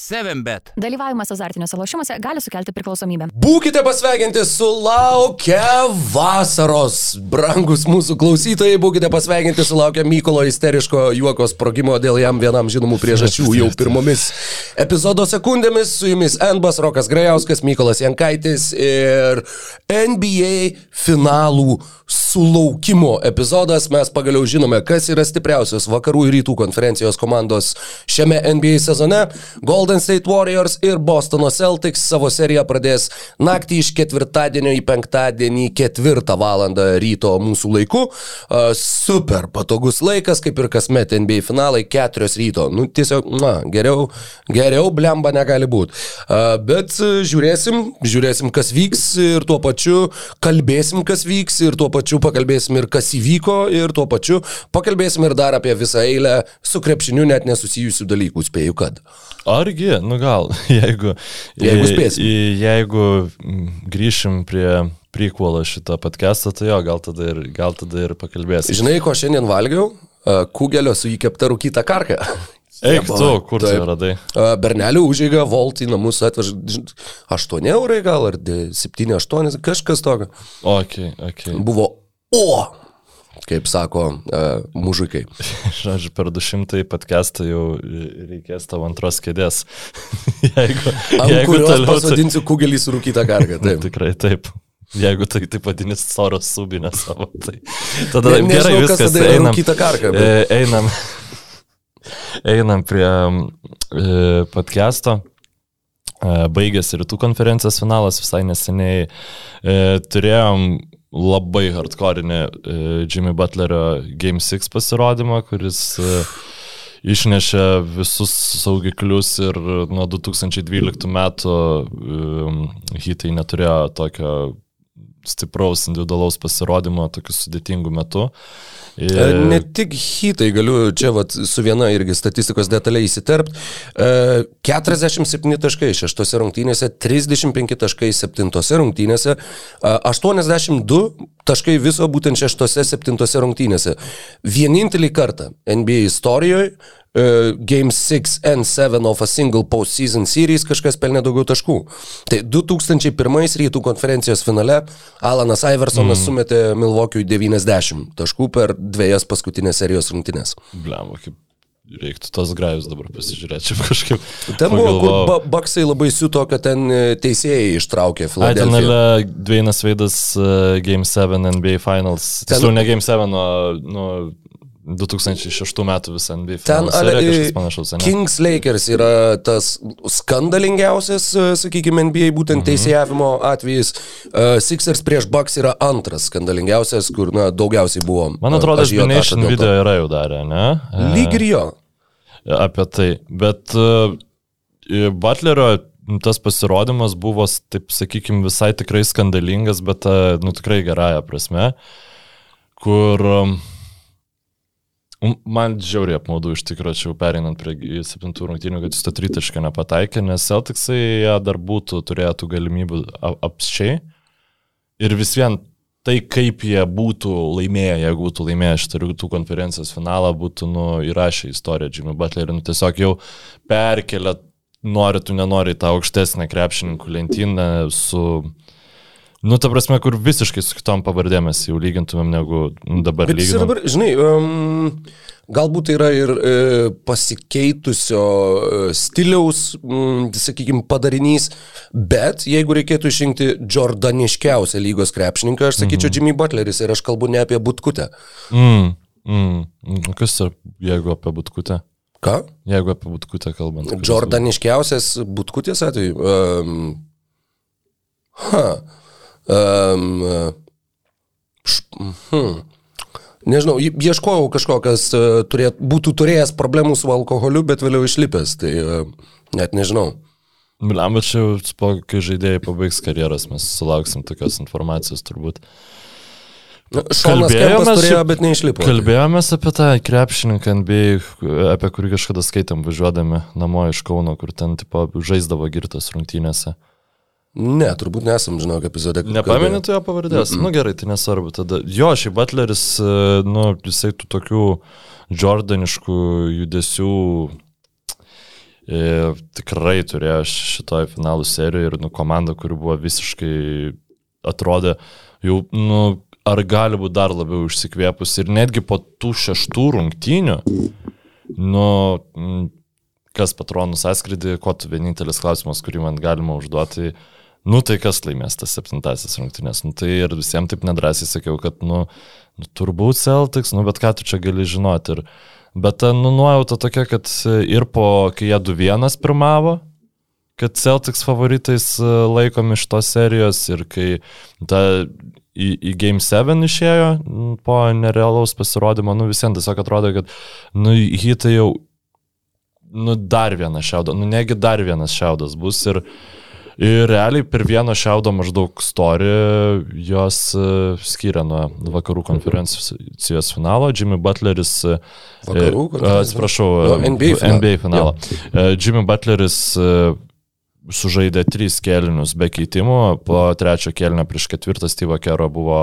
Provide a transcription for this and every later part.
7bet. Dalyvavimas azartiniuose lošimuose gali sukelti priklausomybę. Būkite pasveikinti su laukia vasaros. Brangus mūsų klausytojai, būkite pasveikinti su laukia Mykolo isteriško juoko sprogimo dėl jam vienam žinomų priežasčių jau pirmomis epizodo sekundėmis. Su jumis Enbas, Rokas Grajauskas, Mykolas Jankaitis ir NBA finalų sulaukimo epizodas. Mes pagaliau žinome, kas yra stipriausios vakarų ir rytų konferencijos komandos šiame NBA sezone. Golden State Warriors ir Bostono Celtics savo seriją pradės naktį iš ketvirtadienio į penktadienį ketvirtą valandą ryto mūsų laiku. Super patogus laikas, kaip ir kasmet NBA finalai, keturios ryto. Nu, tiesiog, na, geriau, geriau blemba negali būti. Bet žiūrėsim, žiūrėsim, kas vyks ir tuo pačiu kalbėsim, kas vyks ir tuo pačiu pakalbėsim ir kas įvyko ir tuo pačiu pakalbėsim ir dar apie visą eilę su krepšiniu net nesusijusių dalykų, spėju, kad. Argi, nu gal, jeigu, Jeigu spėsim. Jeigu mm, grįšim prie prequelą šitą podcastą, tai jo, gal tada ir, gal tada ir pakalbėsim. Žinai, ko šiandien valgiau? Uh, Kugelio su įkepta rūkyta karka. Eik tu, kur tu Taip. radai? Uh, Bernelių užėga, Volt į namus atveža 8 eurai gal ar 7-8, kažkas tokio. Ok, ok. Buvo O, kaip sako uh, mužikai. Žodžiu, per 200 podcastą jau reikės tavo antros kėdės. jeigu, Ant kurios toliau pasodinsiu kugelį su rūkyta karka. Taip. Tikrai taip. Jeigu tai taip vadinasi soros subinę savo, tai tada Ne- gerai nežinau, kas viskas, tada einam, rūkyta karka, bet- e, einam, einam prie e, podcast'o. E, Baigėsi rytų konferencijos finalas visai neseniai. E, turėjom labai hardcore'inį e, Jimmy Butlerio Game 6 pasirodymą, kuris e, išnešė visus saugiklius ir nuo 2012 metų um, hitai neturėjo tokio stipraus individualaus pasirodymo tokiu sudėtingu metu. Ir, E, Ne tik hitai, galiu čia vat, su viena irgi statistikos detaliai įsiterpti. 47 taškai šeštose rungtynėse, 35 taškai septintose rungtynėse, e, 82 taškai viso būtent šeštose septintose rungtynėse. Vienintelį kartą NBA istorijoje Uh, Game 6 and 7 of a single postseason series kažkas pelnė daugiau taškų. Tai 2001 rytų konferencijos finale Alanas Iversonas mm. sumetė Milvokiui 90 taškų per dviejas paskutinės serijos rungtynės. Blem, kaip reiktų tos grajus dabar pasižiūrėti, čia kažkaip. Ten buvo, kur ba Baksai labai siuto, kad ten e, teisėjai ištraukė ten Filadelfiją. ale Dvainas Veidas uh, Game 7 NBA Finals. Ten- Tiksliau, ne Game 7, o nu, 2006 metų visą NBA Ten serija e, kažkas panašaus, ne? Kings Lakers yra tas skandalingiausias, e, sakykime, NBA būtent Mhm. teisėjavimo atvejis. Uh, Sixers prieš Bucks yra antras skandalingiausias, kur na, daugiausiai buvo. Man e, atrodo, ažiotažo Nation dėl to. video yra jau darę, ne? Lyg ir jo. apie tai. Bet uh, Butlerio tas pasirodymas buvo, taip sakykime, visai tikrai skandalingas, bet uh, nu, tikrai gerąją prasme, kur um, man žiauriai apmaudu iš tikrųjų, čia jau pereinant prie septintų rungtynių, kad jis to tritašką nepataikė, nes Celticsai dar būtų turėję tų galimybių a- apsčiai. Ir vis vien tai, kaip jie būtų laimėję, jeigu būtų laimėję šitą rytų konferencijos finalą, būtų nu, įrašę istoriją Jimmy Butlerį. Nu, tiesiog jau perkelia, nori tu nenori, tą aukštesnę krepšininkų lentyną su... Nu, ta prasme, kur visiškai su kitom pavardėmis jau lygintumėm negu dabar lyginam. dabar, žinai, um, galbūt tai yra ir e, pasikeitusio e, stiliaus, mm, sakykime, padarinys, bet jeigu reikėtų išrinkti Jordaniškiausią lygos krepšininką, aš sakyčiau Jimmy Butleris ir aš kalbu ne apie Butkutę. Mm, mm, mm. Kas yra, jeigu apie butkutę? Ką? Jeigu apie butkutę kalbant. Jordaniškiausias Butkutės atveju. Um, ha. Um, hmm. Nežinau, ieškojau kažko, kas uh, turėt, būtų turėjęs problemų su alkoholiu, bet vėliau išlipęs, tai uh, net nežinau. Bliam, bet čia, jau kai žaidėjai pabaigs karjeras, mes sulauksim tokios informacijos turbūt. Kempas turėjo, bet neišlipo. Kalbėjomės apie tą krepšininką NBA, apie kurį kažkada skaitėm važiuodami namo iš Kauno, kur ten tipo žaisdavo girtas rungtynėse. Ne, turbūt nesam, žinau, epizode. kur Nepameni kalbėjom. tu jo pavardės? Mm -mm. Nu gerai, tai nesvarbu. Tada. Jo, šiaip Butleris, e, nu, jisai tų tokių Jordaniškų judesių e, tikrai turėjo šitoje finalų serijoje ir nu, komanda, kuri buvo visiškai atrodė jau, nu, ar gali būti dar labiau išsikvėpus ir netgi po tų šeštų rungtynių, nu, kas patronus atskridė, ko tu vienintelis klausimas, kurį man galima užduoti, nu tai kas laimės tas septintasis rungtynės. Nu, tai ir visiems taip nedrasiai sakiau, kad, nu, nu turbūt Celtics, nu bet ką tu čia gali žinoti. Ir, bet ta, nu, nuojauta tokia, kad ir po, kai jie 2-1 pirmavo, kad Celtics favoritais e, laikomi šitos serijos ir kai ta į, į Game 7 išėjo po nerealaus pasirodymo, nu visiems tiesiog atrodo, kad, nu, hitai jau, nu, dar vienas šiaudas, nu, negi dar vienas šiaudas bus ir, ir realiai per vieno šiaudo maždaug story jos e, skiria nuo vakarų konferencijos finalo, Jimmy Butleris, e, Vakarų e, konferencijos? atsiprašau, e, NBA finalą. NBA finalą. E, Jimmy Butleris sužaidė tris kelinius be keitimų, po trečio kelinio prieš ketvirtą Steve Kero buvo,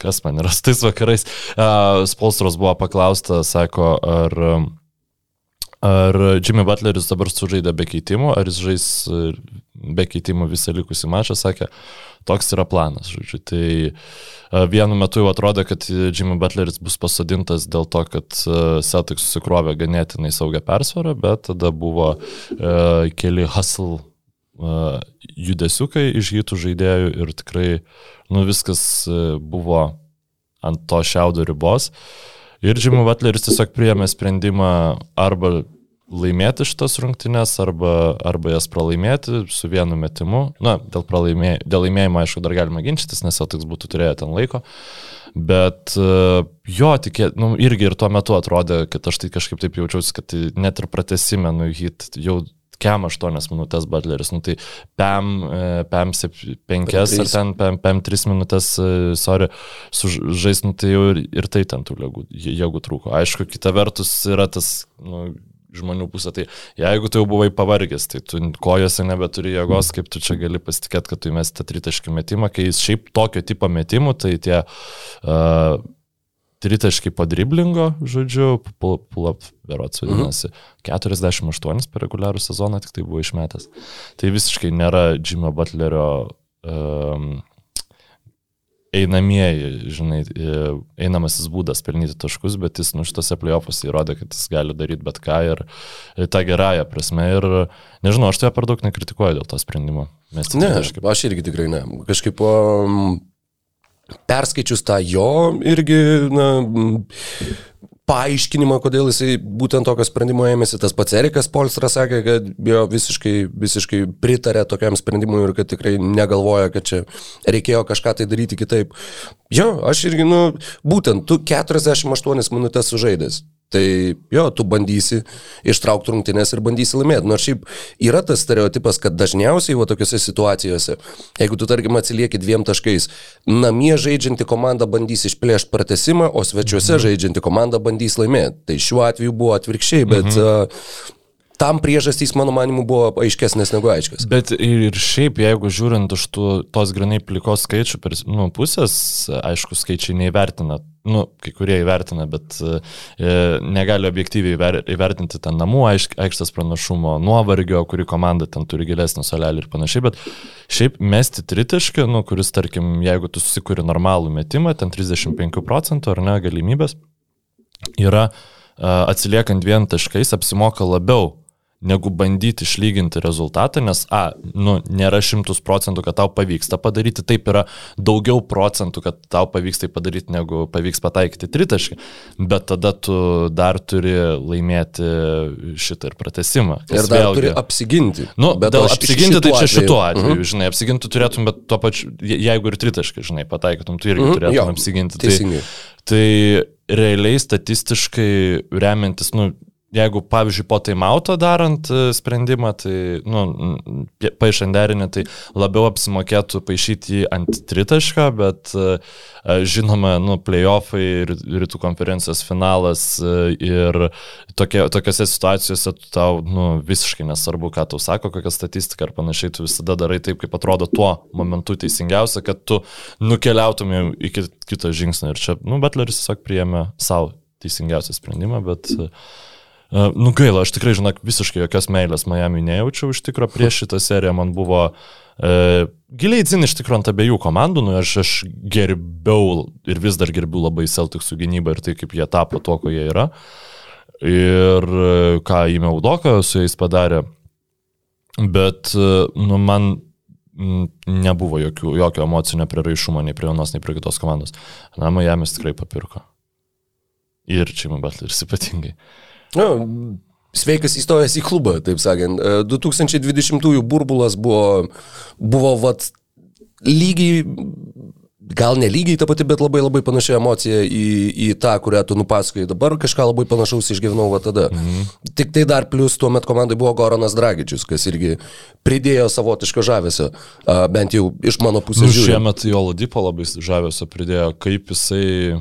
kas man yra su tais vakarais, uh, Spolstros buvo paklausta, sako, ar, ar Jimmy Butleris dabar sužaidė be keitimų, ar jis žais e, be keitimų visą likusį mačą, sakė, toks yra planas, žodžiu. Tai uh, vienu metu jau atrodė, kad Jimmy Butleris bus pasodintas dėl to, kad uh, Celtics susikrovė ganėtinai saugią persvarą, bet tada buvo uh, keli hustle uh, judesiukai iš hitų žaidėjų ir tikrai, nu viskas uh, buvo ant to šiaudo ribos. Ir Jimmy Butleris tiesiog priėmė sprendimą arba laimėti šitas rungtynes, arba, arba jas pralaimėti su vienu metimu. Na, dėl, pralaimė, dėl laimėjimo, aišku, dar galima ginčytis, nes Celtics būtų turėję ten laiko. Bet uh, jo, tikė, nu, irgi ir tuo metu atrodė, kad aš tai kažkaip taip jaučiausi, kad tai net ir pratesime, nu, hit jau kem 8 minutės Butleris, nu tai PEM, e, PEM 5 ar ten PEM, PEM 3 minutės, e, sorry, sužais, nu tai jau ir, ir tai ten tų jėgų, jėgų trūko. Aišku, kita vertus yra tas, nu, žmonių pusė, tai jeigu tu jau buvai pavargęs, tai tu kojose nebeturi jėgos, kaip tu čia gali pasitikėti, kad tu įmesti tą tritaškį metimą, kai jis šiaip tokio tipo metimų, tai tie uh, tritaškai po driblingo, žodžiu, pull-up berots vadinasi, mhm. 48 per reguliarų sezoną tik tai buvo išmetęs. Tai visiškai nėra Jimmy Butlerio um, einamieji, žinai, e, einamasis būdas pelnyti taškus, bet jis nu šitose playoffuose įrodė, kad jis gali daryti bet ką ir e, tą gerąją prasme. Ir nežinau, aš tai per daug nekritikuoju dėl to sprendimo. Mes Ne, aš irgi tikrai ne. Kažkaip um, perskaičius tą jo irgi, na, paaiškinimą, kodėl jisai būtent tokio sprendimo ėmėsi. Tas pats Erikas Polstras sakė, kad jo visiškai, visiškai pritarė tokiam sprendimui ir kad tikrai negalvoja, kad čia reikėjo kažką tai daryti kitaip. Jo, aš irgi, nu, būtent tu 48 minutės sužaidęs. Tai jo, tu bandysi ištraukti rungtynės ir bandysi laimėti. Nors šiaip yra tas stereotipas, kad dažniausiai va tokiuose situacijose, jeigu tu tarkim atsilieki dviem taškais, namie žaidžianti komanda bandys išplėšti pratesimą, o svečiuose mhm. žaidžianti komanda bandys laimėti. Tai šiuo atveju buvo atvirkščiai, bet mhm. Tam priežastys, mano manimu, buvo aiškesnės negu aiškios. Bet ir šiaip, jeigu žiūrint iš tų, tos grinai plikos skaičių per nu, pusės, aišku, skaičiai neįvertina, nu, kai kurie įvertina, bet e, negali objektyviai įver, įvertinti ten namų aikštės pranašumo, nuovargio, kuri komanda ten turi gilesnį solelį ir panašiai, bet šiaip mesti tritišką, nu, kuris, tarkim, jeigu tu susikuri normalų metimą, ten 35 procentų ar ne galimybės, yra uh, atsiliekant dviem taškais apsimoka labiau negu bandyti išlyginti rezultatą, nes, a, nu, nėra šimtus procentų, kad tau pavyks tą padaryti, taip yra daugiau procentų, kad tau pavyks tai padaryti, negu pavyks pataikyti tritaškį, bet tada tu dar turi laimėti šitą ir pratesimą. Ir dar vėlgi, turi apsiginti. Nu, bet apsiginti, tai čia šituo atveju, Mhm. uh -huh. žinai, apsiginti turėtum, bet tuo pačiu, je- jeigu ir tritaškį, žinai, pataikytum, tu irgi uh Mhm, -huh. turėtum jo, apsiginti. Teisingai. Tai, tai realiai statistiškai remiantis, nu, jeigu, pavyzdžiui, po taimauto darant e, sprendimą, tai, nu, paaišant derinį, tai labiau apsimokėtų paaišyti jį ant tritašką, bet, e, e, žinoma, nu, playoffai rytų konferencijos finalas ir tokia, tokiose situacijose tau, nu, visiškai nesvarbu, ką tau sako, kokia statistika ar panašiai, tu visada darai taip, kaip atrodo tuo momentu teisingiausia, kad tu nukeliautumė iki kito žingsnio. Ir čia, nu, Butleris tiesiog priėmė savo teisingiausią sprendimą, bet Uh, nu gaila, aš tikrai, žinok, visiškai jokios meilės Miami nejaučiau iš tikrųjų prieš šitą seriją, man buvo uh, giliai dzin iš tikrųjų ant abiejų komandų, nu aš, aš gerbiau ir vis dar gerbiu labai Celticsų gynybą ir tai, kaip jie tapo to, ko jie yra. Ir uh, ką įmė Udoka su jais padarė. Bet, uh, nu, man nebuvo jokių, jokio emocinio prieraišumo nei prie vienos, nei prie kitos komandos. Na, Miami's tikrai papirko. Ir čia man Butleris ypatingai. Nu, sveikas įstojęs į klubą, taip sakant. 2020-ųjų e, burbulas buvo, buvo vat, lygiai, gal ne lygiai ta pati, bet labai labai panaši emocija į, į tą, kurią tu nupasakojai dabar, kažką labai panašaus išgyvenau va tada. Mhm. Tik tai dar plus tuo metu komandai buvo Goranas Dragičius, kas irgi pridėjo savotiško žavesio, bent jau iš mano pusės. Nu, šiemet jo Ladipo labai žavesio pridėjo, kaip jisai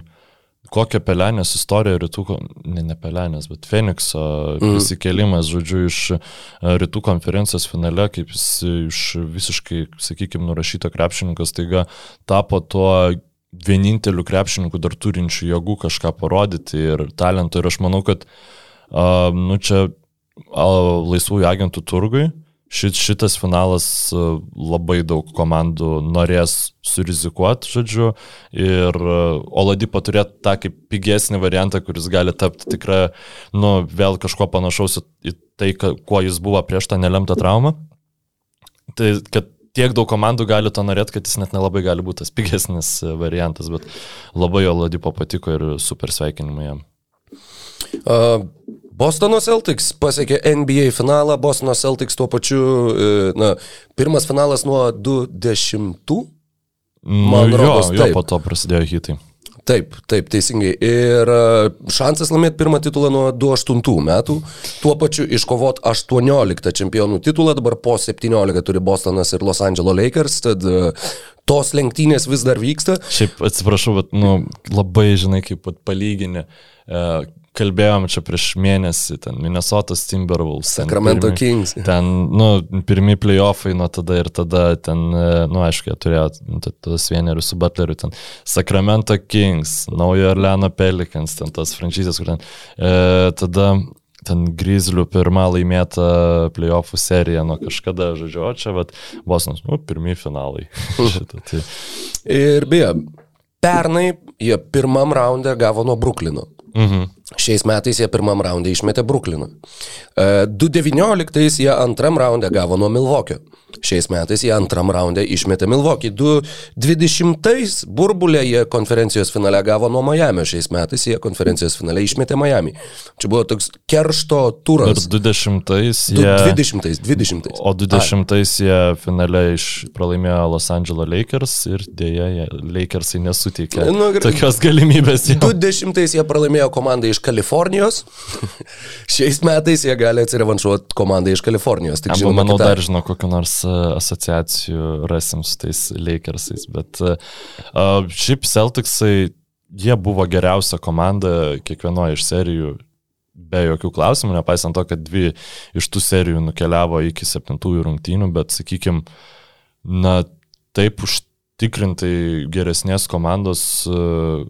kokią pelenės istoriją rytų, ne, ne pelenės, bet Fenikso mm. prisikėlimas, žodžiu, iš e, rytų konferencijos finale, kaip jis iš visiškai, sakykime, nurašyto krepšininkas, taiga tapo tuo vieninteliu krepšininku dar turinčiu jėgų kažką parodyti ir talento. Ir aš manau, kad, uh, nu, čia uh, laisvųjų agentų turgui šit, šitas finalas e, labai daug komandų norės surizikuoti, žodžiu, ir e, Oladipo turėti tą kaip pigesnį variantą, kuris gali tapti tikrą, nu, vėl kažko panašaus į tai, kuo jis buvo prieš tą nelemtą traumą. Tai, kad tiek daug komandų gali to norėti, kad jis net nelabai gali būti tas pigesnis e, variantas, bet labai Oladipo patiko ir super sveikinimai jam. Uh, Bostono Celtics pasiekė NBA finalą, Bostono Celtics tuo pačiu, e, na, pirmas finalas nuo 20. Man nu, rodos, jo, jo, po to prasidėjo hitai. Taip, taip, teisingai. Ir e, šansas laimėti pirmą titulą nuo 28 metų, tuo pačiu iškovot 18 čempionų titulą, dabar po 17 turi Bostonas ir Los Angeles Lakers, tad e, tos lenktynės vis dar vyksta. Šiaip atsiprašau, bet nu, labai, žinai, kaip palygini, kalbėjom čia prieš mėnesį, ten Minnesotas Timberwolves. Sacramento pirmi, Kings. Ten, nu, pirmi playoffai nuo tada ir tada, ten, nu, aišku, jie turėjo nu, tos vienerius su Butleriu, ten Sacramento Kings, Naujo Orleano Pelicans, ten tas franšizės, kur ten, e, tada ten Grizzlių pirmą laimėtą playoffų seriją nuo kažkada, žodžiu, o čia, vat, Bosnas, nu, pirmie finalai. Šitą, tai. Ir beje, pernai jie pirmam raunde gavo nuo Bruklino. Mhm. Šiais metais jie pirmam raundė išmetė Brukliną. 2019 e, jie antram raundė gavo nuo Milvokio. Šiais metais jie antram raundė išmetė Milvokį. 2020 burbulė jie konferencijos finale gavo nuo Miami. Šiais metais jie konferencijos finale išmetė Miami. Čia buvo toks keršto turas. Ir 20-ais jie... 20-ais, 20 O 20-ais jie finale iš pralaimėjo Los Angeles Lakers ir dėja Lakersai nesuteikė nu, tokios galimybės. 20-ais jie pralaimėjo komandai iš Kalifornijos. Šiais metais jie gali atsirevanšuoti komandai iš Kalifornijos. Tik, žinoma, manau, kita... dar žinau, kokiu nors e, asociacijų rasim su tais Lakersais. Bet uh, šiaip Celticsai, jie buvo geriausia komanda kiekvienoje iš serijų. Be jokių klausimų, nepaisant to, kad dvi iš tų serijų nukeliavo iki septintųjų rungtynių, bet, sakykime, na, taip užtikrintai geresnės komandos uh,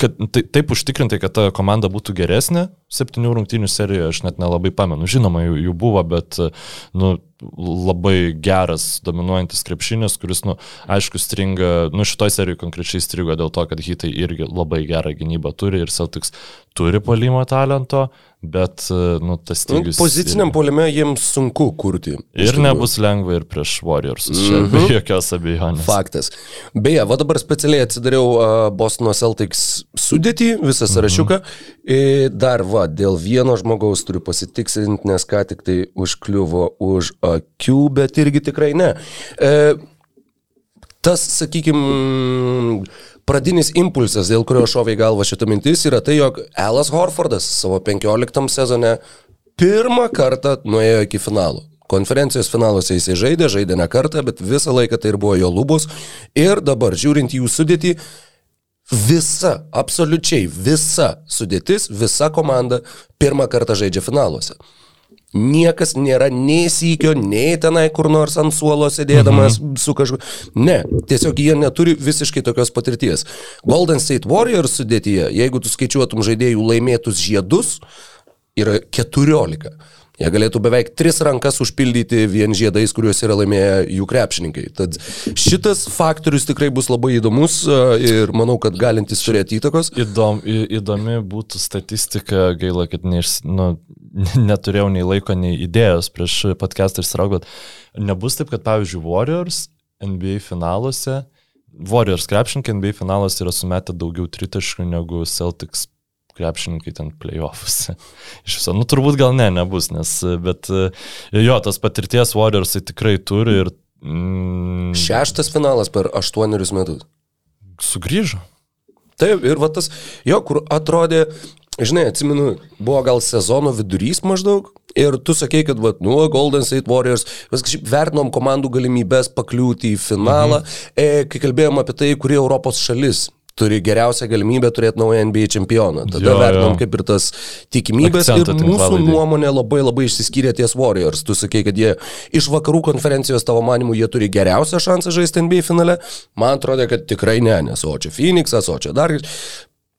kad tai, taip užtikrintai, kad ta komanda būtų geresnė, septynių rungtynių serijoje aš net nelabai pamenu. Žinoma, jų, jų buvo, bet nu, labai geras, dominuojantis krepšinis, kuris, nu, aišku, stringa, nu, šitoj serijoje konkrečiai strigo dėl to, kad hitai irgi labai gerą gynybą turi ir Celtics turi polimo talento, bet, nu, tas nu, stygius. Poziciniam polime jiems sunku kurti. Ir nebus lengva ir prieš Warriors, mm -hmm. čia be mhm. jokios abejonės. Faktas. Beje, va dabar specialiai atsidariau uh, Bostono Celtics sudėtį, visą sąrašiuką. Mm -hmm. Dar, va, dėl vieno žmogaus turiu pasitikslinti, nes ką tik tai užkliuvo už akių, bet irgi tikrai ne. E, tas, sakykime, pradinis impulsas, dėl kurio šovė į galvą šitą mintis, yra tai, jog Elas Horfordas savo 15 sezone pirmą kartą nuėjo iki finalo. Konferencijos finaluose jisai žaidė, žaidė ne kartą, bet visą laiką tai ir buvo jo lubos. Ir dabar, žiūrint jų sudėtį, visa, absoliučiai visa sudėtis, visa komanda pirmą kartą žaidžia finaluose. Niekas nėra nei sykio, nei tenai kur nors ant suolo sėdėdamas mhm. su kažkuo. Ne, tiesiog jie neturi visiškai tokios patirties. Golden State Warriors sudėtyje, jeigu tu skaičiuotum žaidėjų laimėtus žiedus, yra 14. Jie galėtų beveik tris rankas užpildyti vien žiedais, kuriuos yra laimėję jų krepšininkai. Tad šitas faktorius tikrai bus labai įdomus e, ir manau, kad galintis turėti įtakos. Įdom, įdomi būtų statistika, gaila, kad neiš, nu, neturėjau nei laiko, nei idėjos prieš podcastą išsiraugot. Nebus taip, kad pavyzdžiui Warriors NBA finaluose, Warriors krepšininkai NBA finaluose yra sumetę daugiau tritaškų negu Celtics krepšininkai ten playoffs. Iš viso, nu turbūt gal ne, nebus, nes, bet jo, tas patirties Warriorsai tikrai turi ir... Mm, Šeštas finalas per aštuonerius metus. Sugryžo. Taip, ir va tas, jo, kur atrodė, žinai, atsimenu, buvo gal sezono vidurys maždaug. Ir tu sakei, kad, va, nu, Golden State Warriors, mes kažkaip vertinom komandų galimybės pakliūti į finalą, mhm. e, kai kalbėjom apie tai, kuri Europos šalis turi geriausią galimybę turėti naują NBA čempioną. Tada jo, vertinom jo. kaip ir tas tikimybės Akcentą ir mūsų nuomonė labai labai išsiskyrė ties Warriors. Tu sakei, kad jie iš vakarų konferencijos tavo manimų jie turi geriausią šansą žaisti NBA finale. Man atrodo, kad tikrai ne, nes o čia Phoenixas, o čia dar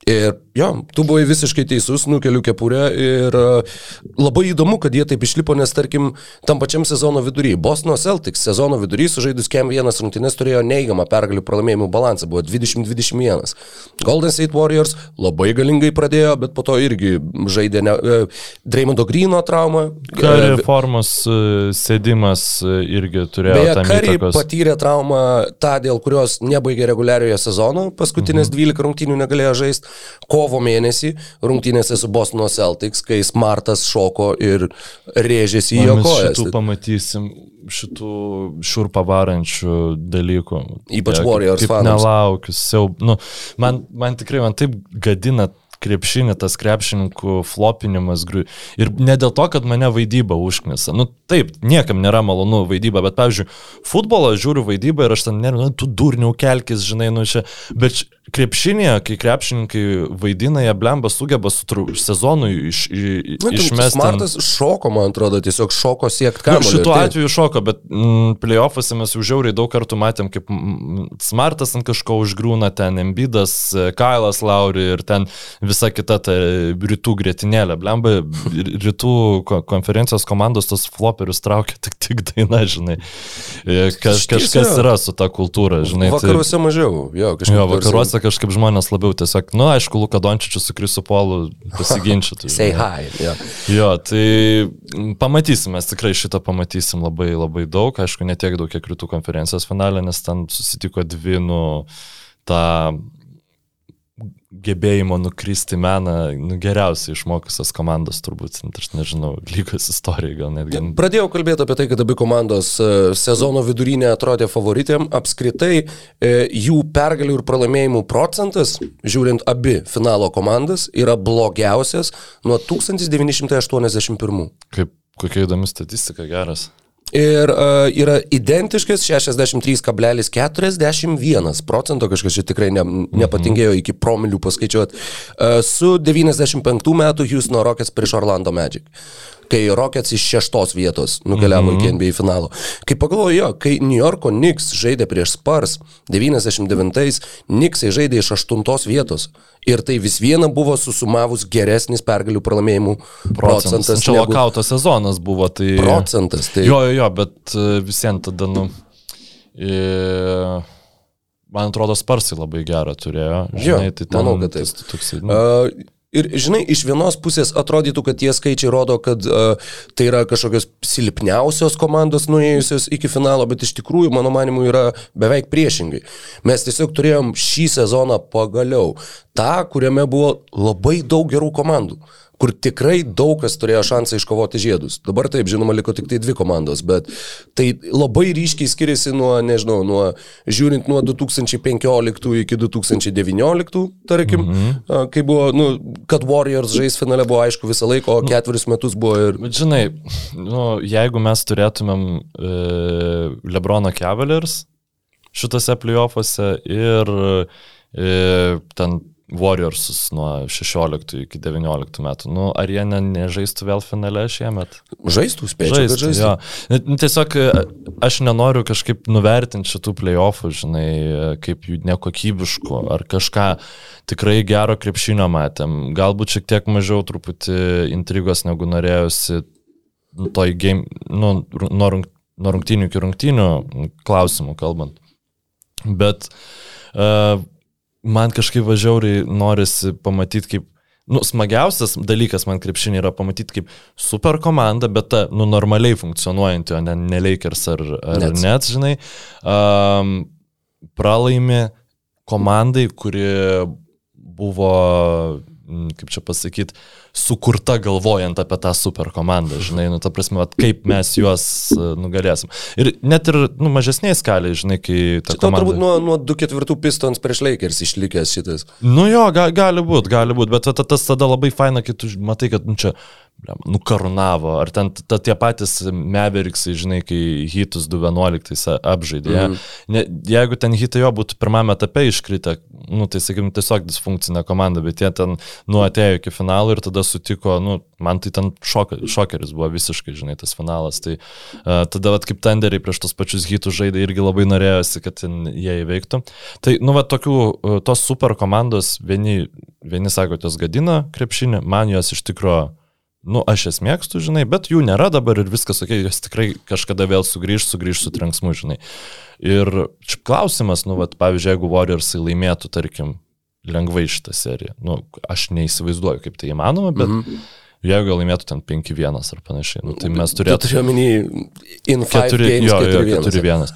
Ir jo, tu buvai visiškai teisus, nukeliu kepurę ir uh, labai įdomu, kad jie taip išlipo, nes tarkim, tam pačiam sezono vidury, Bosno Celtics sezono vidury sužaidus Kem vienas rungtynės turėjo neigiamą pergalių pralaimėjimų balansą, buvo 20-21. Golden State Warriors labai galingai pradėjo, bet po to irgi žaidė ne, uh, Dreymondo Grino traumą. Kari uh, formos uh, sėdimas uh, irgi turėjo. Beje, Kari patyrė traumą tą, dėl kurios nebaigė reguliariojo sezono, paskutinės mhm. 12 rungtynių negalėjo žaisti kovo mėnesį rungtynėse su Bostono Celtics, kai Smartas šoko ir rėžėsi į jo kojas. Šitų pamatysim šitų šurpa varančių dalykų. Ypač Warriors fanams. Nelaukiu, siaub. Nu, man, man tikrai, man taip gadina krepšinį, tas krepšininkų flopinimas. Ir ne dėl to, kad mane vaidyba užknisa. Nu taip, niekam nėra malonu vaidyba, bet pavyzdžiui, futbolą žiūriu vaidybą ir aš ten, ne, nu, tu durniau kelkis, žinai, nu čia. Bet krepšinėje, kai krepšininkai vaidina, jie blemba sugeba su sezonui iš, iš, nu, išmesti. Smartas šoko, man atrodo, tiesiog šoko siekti ką. Nu, šituo tai... atveju šoko, bet mm, playoffuose mes jau žiauriai daug kartų matėm, kaip mm, Smartas ant kažko užgrūna, ten Embidas, Kailas Lauri ir ten visa kita ta rytų grėtinėlė. Blemba, rytų konferencijos komandos tos floperius traukia tik, tik daina, žinai. E, Kaž, kažkas yra su ta kultūra, žinai. Tai- vakaruose tai... mažiau, jo, kažkaip. Jo, vakaruose kažkaip žmonės labiau tiesiog, nu, aišku, Luka Dončičius su Krisu Polu pasiginčytų. Say hi. Yeah. Jo, tai pamatysim, mes tikrai šitą pamatysim labai labai daug, aišku, ne tiek daug, kiek rytų konferencijos finalė, nes ten susitiko dvi, nu, tą gebėjimo nukristi meną nu, geriausiai išmokusios komandos, turbūt, aš nežinau, lygos istorija gal netgi. Pradėjau kalbėti apie tai, kad abi komandos e, sezono vidurinė atrodė favoritėm. Apskritai e, jų pergalių ir pralaimėjimų procentas, žiūrint abi finalo komandas, yra blogiausias nuo 1981. Kaip kokia įdomi statistika, geras. Ir uh, yra identiškas 63,41 procento, kažkas čia tikrai ne, nepatingėjo iki promilių paskaičiuoti, uh, su 95 metų Houston Rockets prieš Orlando Magic kai Rockets iš šeštos vietos nukeliavo mm -hmm. iki NBA finalo. Kai pagalvoju, jo, kai New Yorko Knicks žaidė prieš Spurs 99-ais, Knicksai žaidė iš aštuntos vietos. Ir tai vis viena buvo susumavus geresnis pergalių pralaimėjimų procentas. procentas Čia negu... lokauto sezonas buvo, tai... Procentas, tai... Jo, jo, jo, bet e, visiems tada, nu... E... Man atrodo, Sparsai labai gerą turėjo. Žinai, jo, tai ten, manau, kad taip. Toksai, nu... uh, Ir žinai, iš vienos pusės atrodytų, kad tie skaičiai rodo, kad uh, tai yra kažkokios silpniausios komandos nuėjusios iki finalo, bet iš tikrųjų, mano manimu, yra beveik priešingai. Mes tiesiog turėjom šį sezoną pagaliau tą, kuriame buvo labai daug gerų komandų. Kur tikrai daug kas turėjo šansą iškovoti žiedus. Dabar taip, žinoma, liko tik tai dvi komandos, bet tai labai ryškiai skiriasi nuo, nežinau, nuo, žiūrint nuo 2015 iki 2019, tarkim, mm -hmm. kai buvo, nu, kad Warriors žais finale buvo aišku visą laiką, o ketverius metus buvo ir... Bet žinai, nu, jeigu mes turėtumėm e, Lebrono Cavaliers šitose playoffuose ir e, ten Warriorsus nuo 16 iki 19 metų. Nu, ar jie ne, nežaistų vėl finale šiemet? Žaistų, spėčiau, žaistų. žaistų. Jo. Tiesiog e, aš nenoriu kažkaip nuvertinti šitų playoffų, žinai, e, kaip jų nekokybiškų ar kažką tikrai gero krepšinio matėm. Galbūt šiek tiek mažiau truputį intrigos negu norėjusi toj game, nu, nuo, rung, nuo rungtynių iki rungtynių klausimų kalbant. Bet uh, man kažkaip važiauriai norisi pamatyti kaip, nu, smagiausias dalykas man krepšinė yra pamatyti kaip super komanda, bet ta, nu, normaliai funkcionuojanti, o ne, ne Lakers ar, ar net, net žinai, um, pralaimi komandai, kuri buvo, kaip čia pasakyti, sukurta galvojant apie tą super komandą, žinai, nu, ta prasme, at, kaip mes juos e, nugalėsim. Ir net ir, nu, mažesnėje skalėje, žinai, kai... Čia komanda... turbūt nuo, nuo 2-4 pistons prieš Lakers išlikęs šitas. Nu jo, ga, gali būti, gali būti, bet tas tada labai faina, kai tu matai, kad, nu, čia nukarnavo, ar ten ta, tie patys Meveriksai, žinai, kai hitus 2.11 apžaidė. Mm ne, jeigu ten hitai jo būtų pirmame etape iškritę, nu, tai sakykim, tiesiog disfunkcinė komanda, bet jie ten nuotėjo iki finalo ir tada sutiko, nu, man tai ten šok, šokeris buvo visiškai, žinai, tas finalas. Tai uh, tada, vat, kaip tenderiai prieš tos pačius hitus žaidė, irgi labai norėjosi, kad jie įveiktų. Tai, nu, va, tokių, tos super komandos, vieni, vieni sako, jos gadina krepšinį, man jos iš tikrųjų nu, aš jas mėgstu, žinai, bet jų nėra dabar ir viskas, okei, okay, jos tikrai kažkada vėl sugrįž, sugrįž su trenksmu, žinai. Ir čia klausimas, nu, vat, pavyzdžiui, jeigu Warriorsai laimėtų, tarkim, lengvai šitą seriją, nu, aš neįsivaizduoju, kaip tai įmanoma, bet mm -hmm. jeigu laimėtų ten 5-1 ar panašiai, nu, tai mes turėtume... Tu turiu omeny in 4-1. Jo, 4-1.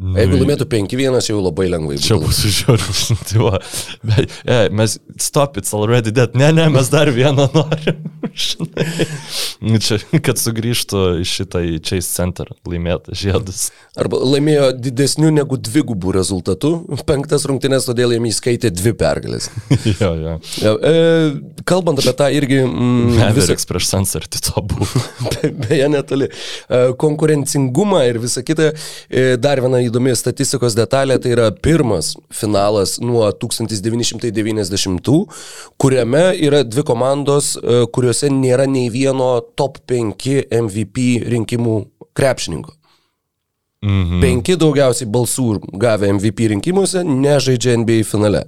Nu, Jeigu laimėtų 5-1, jau labai lengvai. Čia bus žiūrus. Tai e, mes stop it's already dead. Ne, ne, mes dar vieną norim. Nu, čia, kad sugrįžtų iš šitą į Chase Center laimėtą žiedus. Arba laimėjo didesnių negu dvigubų rezultatų. Penktas rungtynės, todėl jiems įskaitė dvi pergalės. jo, jo. Ja, e, kalbant apie tą irgi... Mm, Mavericks visą... prieš Sansartį to buvo. Be, beje, netoli. E, konkurencingumą ir visą kitą. E, dar viena įdomi statistikos detalė, tai yra pirmas finalas nuo 1990, kuriame yra dvi komandos, e, kuriuose nėra nei vieno top 5 MVP rinkimų krepšininko. Mhm. Penki daugiausiai balsų gavę MVP rinkimuose nežaidžia NBA finale.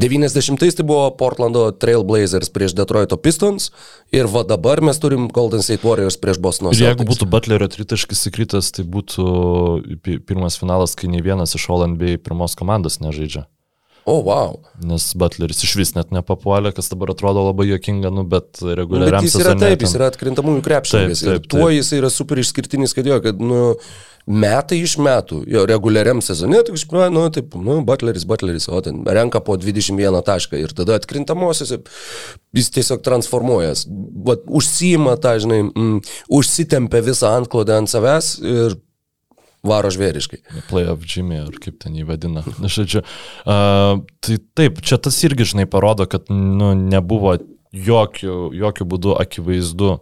90-ais tai buvo Portlando Trailblazers prieš Detroito Pistons ir va dabar mes turim Golden State Warriors prieš Bostono. Ir jeigu būtų Butlerio tritaškis įkritas, tai būtų pirmas finalas, kai nei vienas iš All NBA pirmos komandos nežaidžia. O, oh, wow. Nes Butleris iš vis net nepapuolė, kas dabar atrodo labai jokinga, nu, bet reguliariam sezonui. Jis yra taip, jis yra atkrintamųjų krepšininkas. Tuo jis yra super išskirtinis, kad jo, kad, nu, metai iš metų, jo reguliariam sezone, tik, nu, taip, nu, Butleris, Butleris, o ten renka po 21 tašką ir tada atkrintamosiose jis tiesiog transformuojas, Vat, užsima tą, žinai, mm, užsitempia visą antklodę ant savęs ir varo žvėriškai. Playoff Jimmy, ar kaip ten jį vadina. Žodžiu, uh, tai taip, čia tas irgi, žinai, parodo, kad nu, nebuvo jokių, jokių būdų akivaizdu,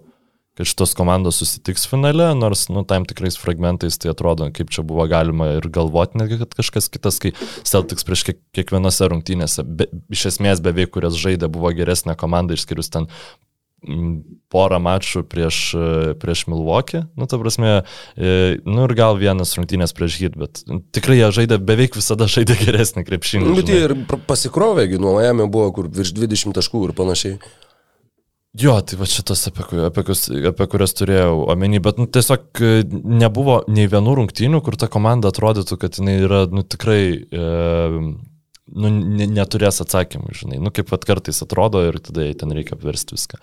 kad šitos komandos susitiks finale, nors, nu, tam tikrais fragmentais tai atrodo, kaip čia buvo galima ir galvoti, netgi, kad kažkas kitas, kai Celtics prieš kiek, kiekvienose rungtynėse, be, iš esmės beveik, kurias žaidė, buvo geresnė komanda, išskirius ten porą mačų prieš, prieš Milwaukee, nu, ta prasme, e, nu ir gal vienas rungtynės prieš Hit, bet tikrai jie žaidė, beveik visada žaidė geresnį krepšinį. Nu, bet jie ir pasikrovėgi, nuo Miami buvo kur virš 20 taškų ir panašiai. Jo, tai va šitas, apie, apie, apie kurias turėjau omeny, bet nu, tiesiog e, nebuvo nei vienų rungtynių, kur ta komanda atrodytų, kad jinai yra nu, tikrai e, nu, ne, neturės atsakymų, žinai, nu kaip pat kartais atrodo ir tada jai ten reikia apversti viską.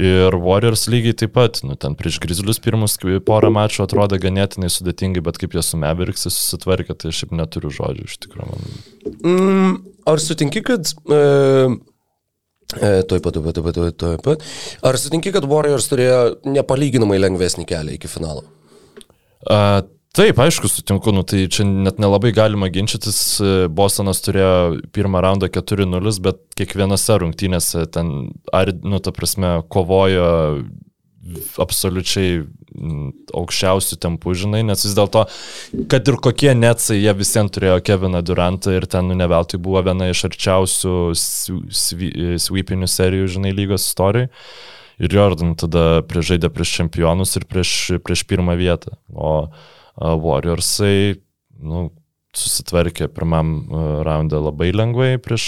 Ir Warriors lygiai taip pat, nu ten prieš Grizzlius pirmus porą mačų atrodė ganėtinai sudėtingai, bet kaip jie su Mavericks susitvarkė, tai aš šiaip neturiu žodžių iš tikrųjų. Mm, ar sutinki, kad... E, Tuoj pat, tuoj pat, tuoj pat, tuoj- tuoj pat. Ar sutinki, kad Warriors turėjo nepalyginamai lengvesnį kelią iki finalo? A, taip, aišku, sutinku, nu, tai čia net nelabai galima ginčytis. E, Bostonas turėjo pirmą raundą 4-0, bet kiekvienose rungtynėse ten, ar, nu, ta prasme, kovojo absoliučiai mm, aukščiausių tempų, žinai, nes vis dėlto, kad ir kokie netsai, jie visiems turėjo Keviną Durantą ir ten, nu, ne veltui buvo viena iš arčiausių sweepinių serijų, žinai, lygos istorijai. Ir Jordan tada prižaidė prieš čempionus ir prieš, prieš pirmą vietą. O Warriorsai, nu, susitvarkė pirmam raunde labai lengvai prieš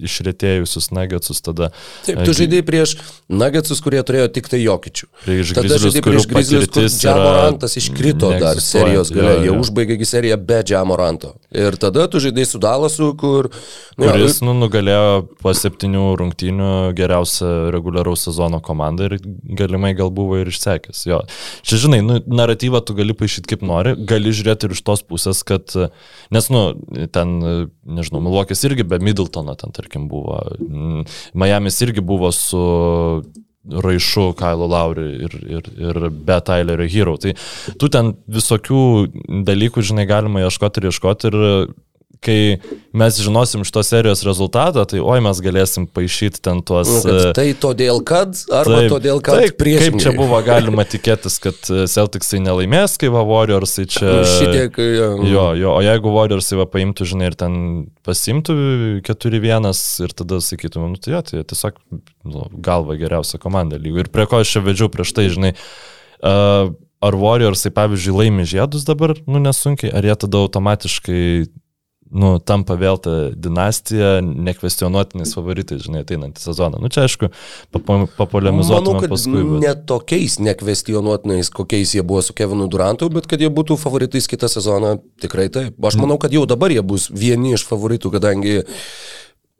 išrėtėjusius nuggetsus, tada Taip, tu žaidai prieš Nuggetsus, kurie turėjo tik tai jokičių. prieš Tada kurių prieš Grizzlius, kur Džamorantas iškrito dar serijos gale. Jie užbaigė seriją be Džamoranto. Ir tada tu žaidai su Dalasu, kur... nu, kuris nu, nugalėjo po septynių rungtynių geriausią reguliaraus sezono komandą ir galimai gal buvo ir išsekęs. Jo. Čia, žinai, nu, naratyvą tu gali paaišyti kaip nori, gali žiūrėti ir iš tos pusės, kad, nes, nu, ten, nežinau, Milvokis irgi be Middletono ten, tarkim, buvo. Mm, Miamis irgi buvo su Raišu, Kailo Lauri ir, ir, ir be Tylerio Hero. Tai tu ten visokių dalykų, žinai, galima ieškoti ir ieškoti ir kai mes žinosim šitos serijos rezultatą, tai oi mes galėsim paaišyti ten tuos... Nu, e, tai todėl, kad, arba Taip, todėl, kad taip, prieš... Kaip čia buvo galima tikėtis, kad e, Celticsai nelaimės, kai va Warriorsai čia... Šitiek... jo. Jo, jo, o jeigu Warriorsai va paimtų, žinai, ir ten pasimtų 4-1 ir tada sakytum, nu tai jo, tai tiesiog nu, galva geriausia komanda lygų. Ir prie ko aš čia vedžiau prieš tai, žinai, uh, ar Warriorsai, pavyzdžiui, laimi žiedus dabar, nu nesunkiai, ar jie tada automatiškai nu, tampa vėl ta dinastija, nekvestionuotiniais favoritais, žinai, ateinantį sezoną. Nu, čia aišku, Manau, papolemizuotume kad paskui. Bet... ne tokiais nekvestionuotinais, kokiais jie buvo su Kevinu Durantu, bet kad jie būtų favoritais kitą sezoną, tikrai taip. Aš manau, kad jau dabar jie bus vieni iš favoritų, kadangi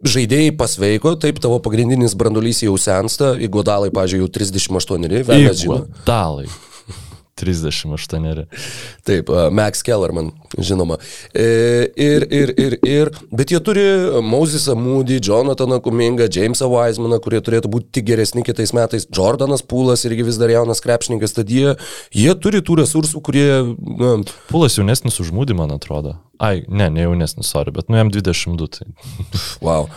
žaidėjai pasveiko, taip tavo pagrindinis brandolys jau sensta, įgodalai, pažiūrėjau, jau 38, velnas žino. Dalai. 38. Taip, Max Kellerman, žinoma. E, ir, ir, ir, ir, bet jie turi Mosesą Moody, Jonathaną Kumingą, Jamesą Weismaną, kurie turėtų būti tik geresni kitais metais. Jordanas Pūlas irgi vis dar jaunas krepšininkas, tad jie, jie turi tų resursų, kurie, na, Pulas jaunesnis už mūdį, man atrodo. Ai, ne, ne jaunesnis, sorry, bet nu jam 22. Tai. wow.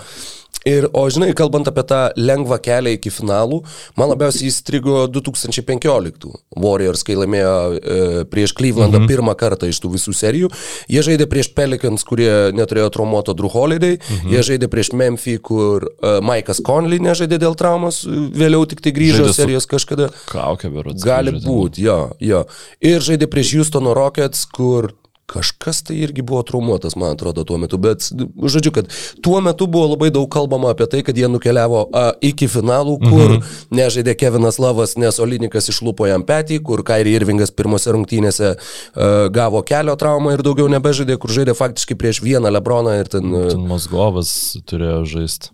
Ir, o žinai, kalbant apie tą lengvą kelią iki finalų, man labiausiai įstrigo 2015 Warriors, kai laimėjo e, prieš Clevelandą mhm. pirmą kartą iš tų visų serijų. Jie žaidė prieš Pelicans, kurie neturėjo traumuoto Drew Holiday, mhm. jie žaidė prieš Memphis, kur e, Mike'as Conley nežaidė dėl traumos, vėliau tik tai grįžo Žaidė serijos kažkada. Kaukė, berods. Gali būti, jo, jo. Ir žaidė prieš Houstono Rockets, kur kažkas tai irgi buvo traumuotas, man atrodo, tuo metu. Bet, žodžiu, kad tuo metu buvo labai daug kalbama apie tai, kad jie nukeliavo a, iki finalų, kur mhm. nežaidė Kevinas Lavas, nes Olinikas išlupo jam petį, kur Kairi Irvingas pirmose rungtynėse a, gavo kelio traumą ir daugiau nebežaidė, kur žaidė faktiškai prieš vieną Lebroną ir ten... Ten Mosgovas turėjo žaisti.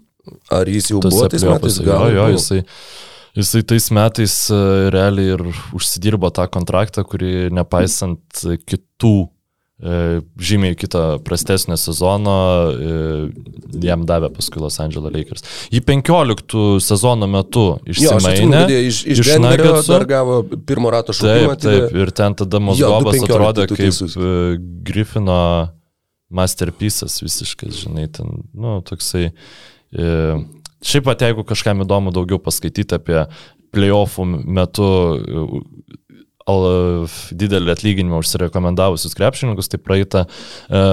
Ar jis jau Tuose buvo tais metais? Jo, Gal jo, buvo. jisai, jisai tais metais realiai ir užsidirbo tą kontraktą, kurį nepaisant kitų žymiai kitą prastesnio sezono e, jam davė paskui Los Angeles Lakers. Į 15 sezono metu Jo, išsimainė jie iš, iš, iš Nuggetsų. dar gavo pirmo rato šaukimą. Taip, taip, ir ten tada Mosgovas 2:15 atrodė kaip teisus. e, Griffino masterpiece'as visiškas, žinai, ten, nu, toksai. E, šiaip pat jeigu kažkam įdomu daugiau paskaityti apie playoffų metu e, didelį atlyginimą užsirekomendavusius krepšininkus, tai praeitą e,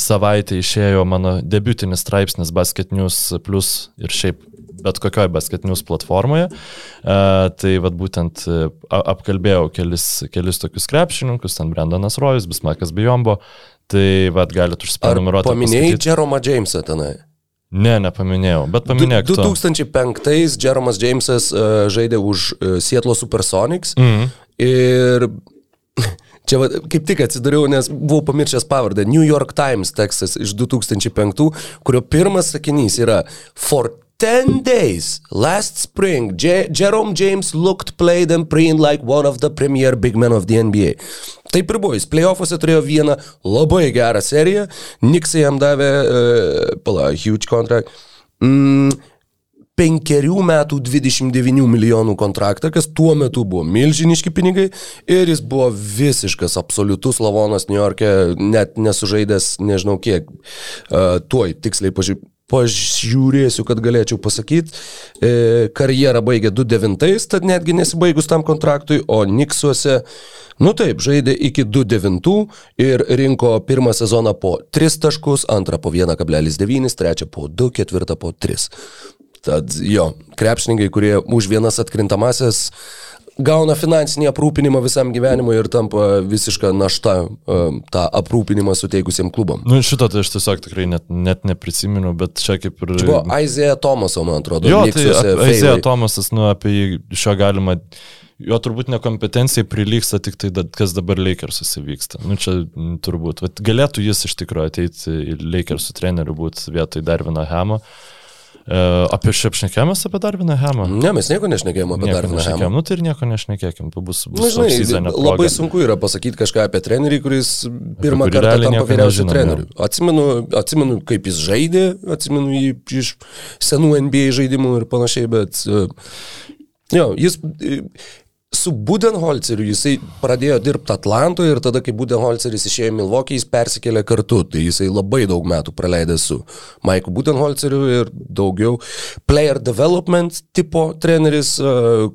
savaitę išėjo mano debutinis straipsnis Basket News Plus ir šiaip bet kokioje Basket News platformoje. E, tai vad būtent a- apkalbėjau kelis, kelis tokius krepšininkus, ten Brendanas Rojus, Bismakas Bijombo, tai vad galite Ar užsiprenumeruoti. paminėjai paskaityti. Jeromą Jamesą tenai? Ne, nepaminėjau, bet paminėk. tu. 2005 Jeromas Jamesas uh, žaidė už uh, Seattle Supersonics Mhm. Ir čia va, kaip tik atsidariau, nes buvau pamiršęs pavardę. New York Times tekstas iš 2005, kurio pirmas sakinys yra For 10 days last spring, J Jerome James looked, played and preened like one of the premier big men of the NBA. Taip ir buvo, jis playoffuose turėjo vieną labai gerą seriją, Niksai jam davė, uh, pala, huge contract. Mm, penkerių metų 29 milijonų kontraktą, kas tuo metu buvo milžiniški pinigai ir jis buvo visiškas absoliutus lavonas New York'e, net nesužaidęs nežinau kiek. Uh, tuoj tiksliai pažiūrėjau pažiūrėsiu, kad galėčiau pasakyti. E, karjerą baigė 2-9, tad netgi nesibaigus tam kontraktui, o Niksuose, nu taip, žaidė iki 2-9 ir rinko pirmą sezoną po 3 taškus, antrą po 1,9, trečią po 2, ketvirtą po 3. Tad jo, krepšininkai, kurie už vienas atkrintamasias gauna finansinį aprūpinimą visam gyvenimui ir tampa visišką naštą um, tą aprūpinimą suteikusiem klubam. Nu, šito tai aš tiesiog tikrai net, net neprisimenu, bet čia kaip ir... Čia buvo Aizėja Tomaso, man atrodo. Jo, tai Aizėja Tomasas, nu, apie jį šio galima... Jo turbūt nekompetencijai prilyksta tik tai, kas dabar Lakers'us įvyksta. Nu, čia turbūt. Vat, galėtų jis iš tikrųjų ateiti į Lakers'ų trenerių būti vietoj Darvino Hemo. Uh, apie šiaip šnekėjomės apie Darviną Hemą? Ne, mes nieko nešnekėjom apie nieko Darviną Hemą. Nu tai ir nieko nešnekėkim, bus, bus Na, žinai, labai sunku yra pasakyti kažką apie trenerį, kuris pirmą kartą tampa vyriausiu treneriu. Atsimenu, atsimenu, kaip jis žaidė, atsimenu jį iš senų NBA žaidimų ir panašiai, bet e, jo, jis su Budenholzeriu jisai pradėjo dirbti Atlantoje ir tada, kai Budenholzeris išėjo į Milvokį, jis persikėlė kartu. Tai jisai labai daug metų praleidė su Maiku Budenholzeriu ir daugiau player development tipo treneris,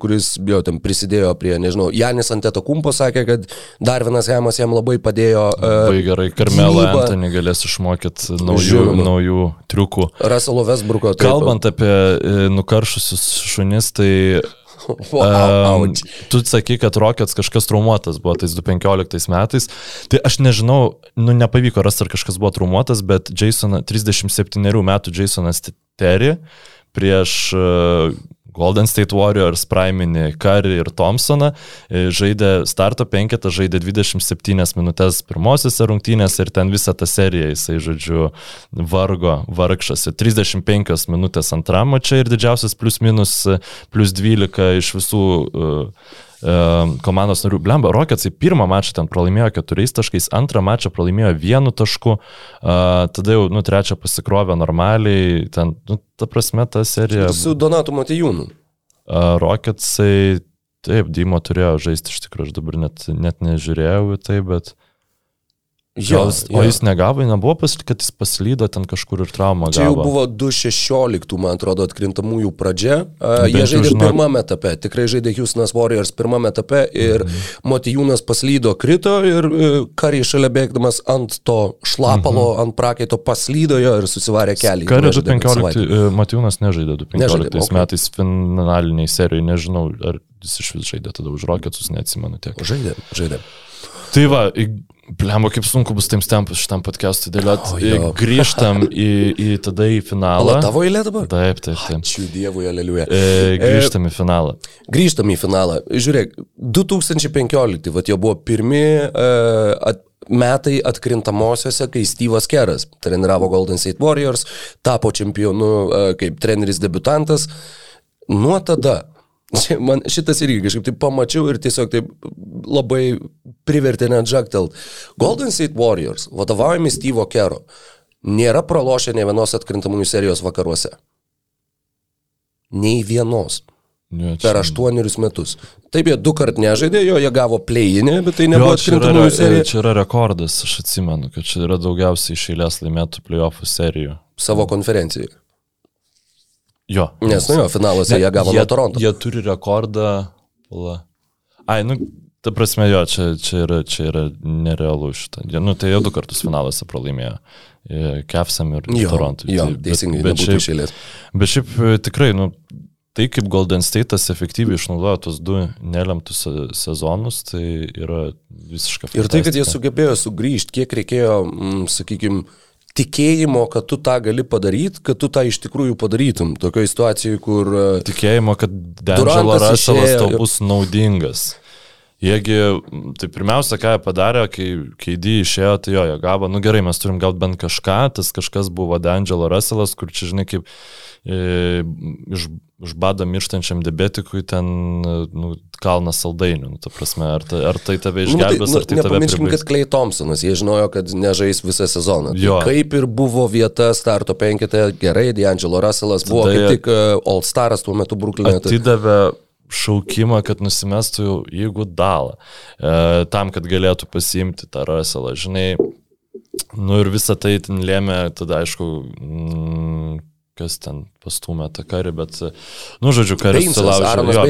kuris jau ten prisidėjo prie, nežinau, Janis Anteto Kumpo sakė, kad dar vienas Hemas jam labai padėjo. Labai gerai, Karmelą Antonį galės išmokyti naujų, Žinoma. naujų triukų. Raselo Vesbruko. Kalbant apie e, nukaršusius šunis, tai Wow, um, tu sakai, kad Rockets kažkas traumuotas buvo tais 2015 metais. Tai aš nežinau, nu nepavyko rasti, ar kažkas buvo traumuotas, bet Jasonas, 37 metų Jasonas Terry prieš Golden State Warriors praiminį Curry ir Thompsoną, e, žaidė starto penketą, žaidė 27 minutės pirmosiose rungtynėse ir ten visą tą seriją jisai, žodžiu, vargo, vargšas. 35 minutės antram čia ir didžiausias plus minus plus 12 iš visų uh, komandos narių. Blemba, Rocketsai pirmą mačą ten pralaimėjo keturiais taškais, antrą mačą pralaimėjo vienu tašku, tada jau, nu, trečią pasikrovė normaliai, ten, nu, ta prasme, ta serija. Su Donatu Matijūnu. Rocketsai, taip, Dymo turėjo žaisti, iš tikrųjų, aš dabar net, net nežiūrėjau į tai, bet... Jo, jo. O jis negavo, nebuvo paslydo, kad jis paslydo ten kažkur ir traumą gavo. Čia jau buvo 2.16, man atrodo, atkrintamųjų pradžia. Uh, jie žaidė žinok... pirmame etape, tikrai žaidė Houstonas Warriors pirmame etape ir mhm. Motijūnas paslydo, krito ir uh, kariai šalia bėgdamas ant to šlapalo, mhm. ant prakaito paslydo jo ir susivarė kelią. Karė 2015, Motijūnas nežaidė 2015 okay. metais finaliniai serijai, nežinau, ar jis iš vis žaidė tada už Rocketsus, neatsimenu tiek. Žaidė, žaidė. Tai va, Blemba, kaip sunku bus tiems tempus šitam podcast'ui dėlioti. Oh, grįžtam į, į tada į finalą. O tavo eilė dabar? Taip, taip, taip. Ačiū Dievui, aleliuja. E, grįžtam e, į finalą. Grįžtam į finalą. Žiūrėk, 2015, va jau buvo pirmi uh, at, metai atkrintamosiose, kai Steve'as Keras treniravo Golden State Warriors, tapo čempionu uh, kaip treneris debutantas. Nuo tada man šitas irgi kažkaip tai pamačiau ir tiesiog taip labai privertė net žaktelt. Golden State Warriors, vadovaujami Steve'o Kero, nėra pralošę ne vienos atkrintamųjų serijos vakaruose. Nei vienos. Ne. Per aštuonerius metus. Taip, jie du kart nežaidė, jo jie gavo play-inį, bet tai nebuvo atkrintamųjų serija. Čia yra rekordas, aš atsimenu, kad čia yra daugiausiai iš eilės laimėtų play-offų serijų. Savo konferencijai. Jo. Nes, nu jo, finaluose jie gavo jie, nuo Toronto. Jie turi rekordą. La. Ai, nu, ta prasme, jo, čia, čia, yra, čia yra nerealu šitą. Nu, tai jie du kartus finaluose pralaimėjo. Kefsam ir jo, Toronto. Jo, tai, teisingai, bet, bet šiaip. Bet šiaip tikrai, nu, tai kaip Golden State'as efektyviai išnaudojo tos du nelemtus sezonus, tai yra visiškai. Ir tai, kad jie sugebėjo sugrįžti, kiek reikėjo, sakykime, tikėjimo, kad tu tą gali padaryti, kad tu tą iš tikrųjų padarytum. Tokioje situacijoje, kur... E, tikėjimo, kad Dangelo Russellas tau bus naudingas. Jiegi, tai pirmiausia, ką jie padarė, kai KD išėjo, tai jo, jie gavo, nu gerai, mes turim gauti bent kažką, tas kažkas buvo D'Angelo Russellas, kur čia, žinai, kaip e, iš, iš bado mirštančiam diabetikui ten, nu, kalnas saldainių, nu, ta prasme, ar, ta, ar tai tave išgelbės, nu, ar tai tave Nepamirškim, pribaigs. kad Clay Thompsonas, jie žinojo, kad nežais visą sezoną. Jo. Tai kaip ir buvo vieta starto penkete, gerai, D'Angelo Russellas buvo Tada kaip tik uh, All Staras tuo metu Brooklyn'e. Tai, atidavė šaukimą, kad nusimestų jeigu dalą, e, tam, kad galėtų pasiimti tą raselą. Žinai, nu ir visą tai ten lėmė, tada aišku, mm, kas ten pastumė tą karį, bet, e, nu žodžiu, karis Aaronas jo,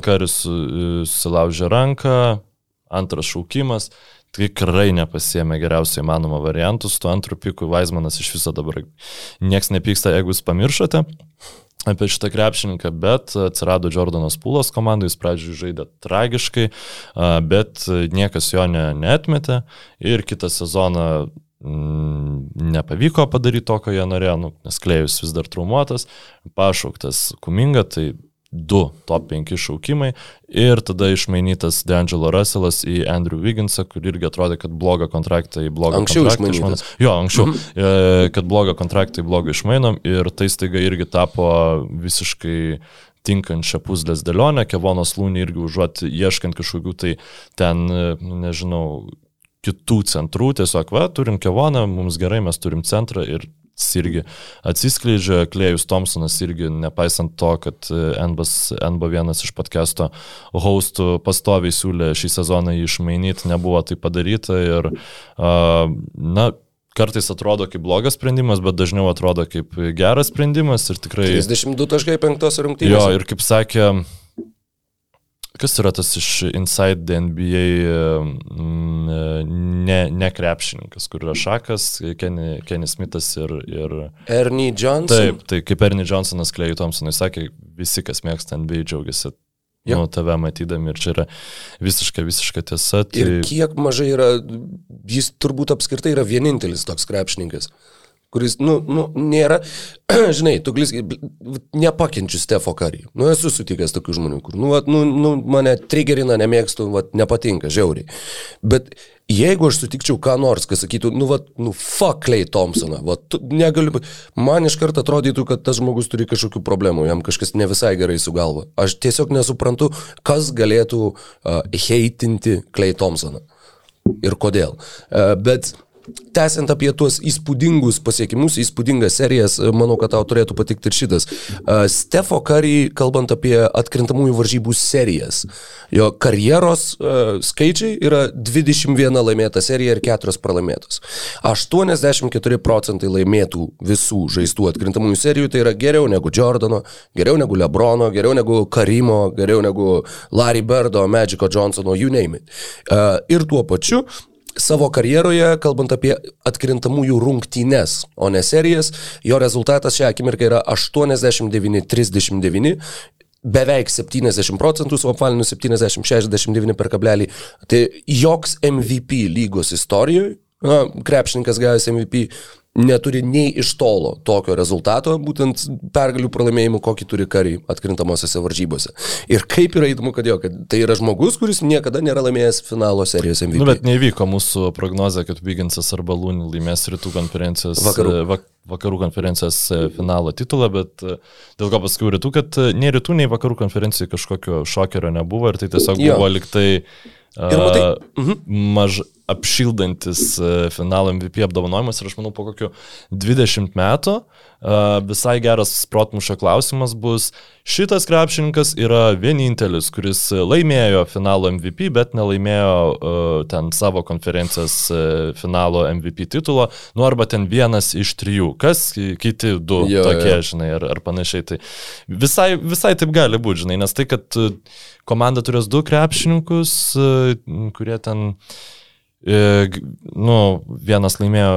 ka- karis su- sulaužė ranką, antras šaukimas. Tikrai nepasėmė geriausiai įmanomą variantų, su tuo antru piku Vaismanas iš viso dabar nieks nepyksta, jeigu jūs pamiršote apie šitą krepšininką, bet atsirado Jordanas Pūlas komandai, jis pradžioje žaidė tragiškai, bet niekas jo ne, neatmetė. Ir kitą sezoną mm, nepavyko padaryti to, ko jie norėjo, nu, nes Klėjus vis dar traumuotas, pašauktas Kuminga, tai du top 5 šaukimai. Ir tada išmainytas D'Angelo Russellas į Andrew Wigginsą, kur irgi atrodė, kad blogą kontraktą į blogą Anksčiau kontraktą išmainom. Jo, anksčiau, mhm. kad blogą kontraktą į blogą išmainom. Ir tai staiga irgi tapo visiškai tinkančią puzlės dėlionę, Kevonas Lūnį irgi užuot ieškant kažkokių tai ten, nu, nežinau, kitų centrų, tiesiog, va, turim Kevoną, mums gerai, mes turim centrą ir irgi atsiskleidžia, Klėjus Thompsonas irgi, nepaisant to, kad NBS, NB vienas iš podcast'o hostų pastoviai siūlė šį sezoną jį išmainyti, nebuvo tai padaryta ir, na, kartais atrodo kaip blogas sprendimas, bet dažniau atrodo kaip geras sprendimas ir tikrai... 32.5 rungtynės. Jo, ir kaip sakė, kas yra tas iš Inside the NBA mm, ne, ne krepšininkas, kur yra Šakas, Kenny, Kenny Smithas ir... ir Ernie Johnson. taip, tai kaip Ernie Johnsonas Klejui Thompsonui sakė, visi, kas mėgsta NBA, džiaugiasi. Jo. Nu, tave matydami ir čia yra visiška, visiška tiesa. Tai... Ir kiek mažai yra, jis turbūt apskritai yra vienintelis toks krepšininkas, kuris, nu, nu nėra, žinai, tu glis, nepakenčiu Stefo Karį. Nu, esu sutikęs tokių žmonių, kur, nu, vat, nu, nu mane trigerina, nemėgstu, vat, nepatinka, žiauriai. Bet jeigu aš sutikčiau ką nors, kas sakytų, nu, vat, nu, fuck Clay Thompsoną, vat, negaliu, man iš karto atrodytų, kad tas žmogus turi kažkokių problemų, jam kažkas ne visai gerai su galva. Aš tiesiog nesuprantu, kas galėtų uh, heitinti Clay Thompsoną ir kodėl. Uh, bet Tęsiant apie tuos įspūdingus pasiekimus, įspūdingas serijas, manau, kad tau turėtų patikti ir šitas. Uh, Stefo Curry, kalbant apie atkrintamųjų varžybų serijas, jo karjeros uh, skaičiai yra 21 laimėta serija ir 4 pralaimėtos. 84 procentai laimėtų visų žaistų atkrintamųjų serijų tai yra geriau negu Jordano, geriau negu Lebrono, geriau negu Karimo, geriau negu Larry Birdo, Magico Johnsono, you name it. Ir tuo pačiu savo karjeroje, kalbant apie atkrintamųjų rungtynes, o ne serijas, jo rezultatas šią akimirką yra 89-39. Beveik 70 procentų, su apvaliniu 70-69 per kablelį. Tai joks MVP lygos istorijoje, na, krepšininkas gavęs MVP, neturi nei iš tolo tokio rezultato, būtent pergalių pralaimėjimų, kokį turi kariai atkrintamosiose varžybose. Ir kaip yra įdomu, kad jo, kad tai yra žmogus, kuris niekada nėra laimėjęs finalo serijos MVP. Nu, bet neįvyko mūsų prognozija, kad Vyginsas arba Lūnį laimės rytų konferencijos, Vakarų. e, vak, vakarų konferencijos e, finalo titulą, bet e, dėl ko pasakiau rytų, kad nei rytų, nei vakarų konferencijai kažkokio šokerio nebuvo ir tai tiesiog Jo. buvo liktai Ir matai- uh, maž apšildantis e, finalo MVP apdovanojimas ir aš manau po kokiu 20 metų uh, visai geras protmušio klausimas bus, šitas krepšininkas yra vienintelis, kuris laimėjo finalo MVP, bet nelaimėjo uh, ten savo konferencijos uh, finalo MVP titulo, nu arba ten vienas iš trijų, kas kiti du Jo, tokie, jo. žinai, ar, ar panašiai. Tai visai, visai taip gali būti, žinai, nes tai, kad uh, komanda turės du krepšininkus, uh, kurie ten E, g- Nu, vienas laimėjo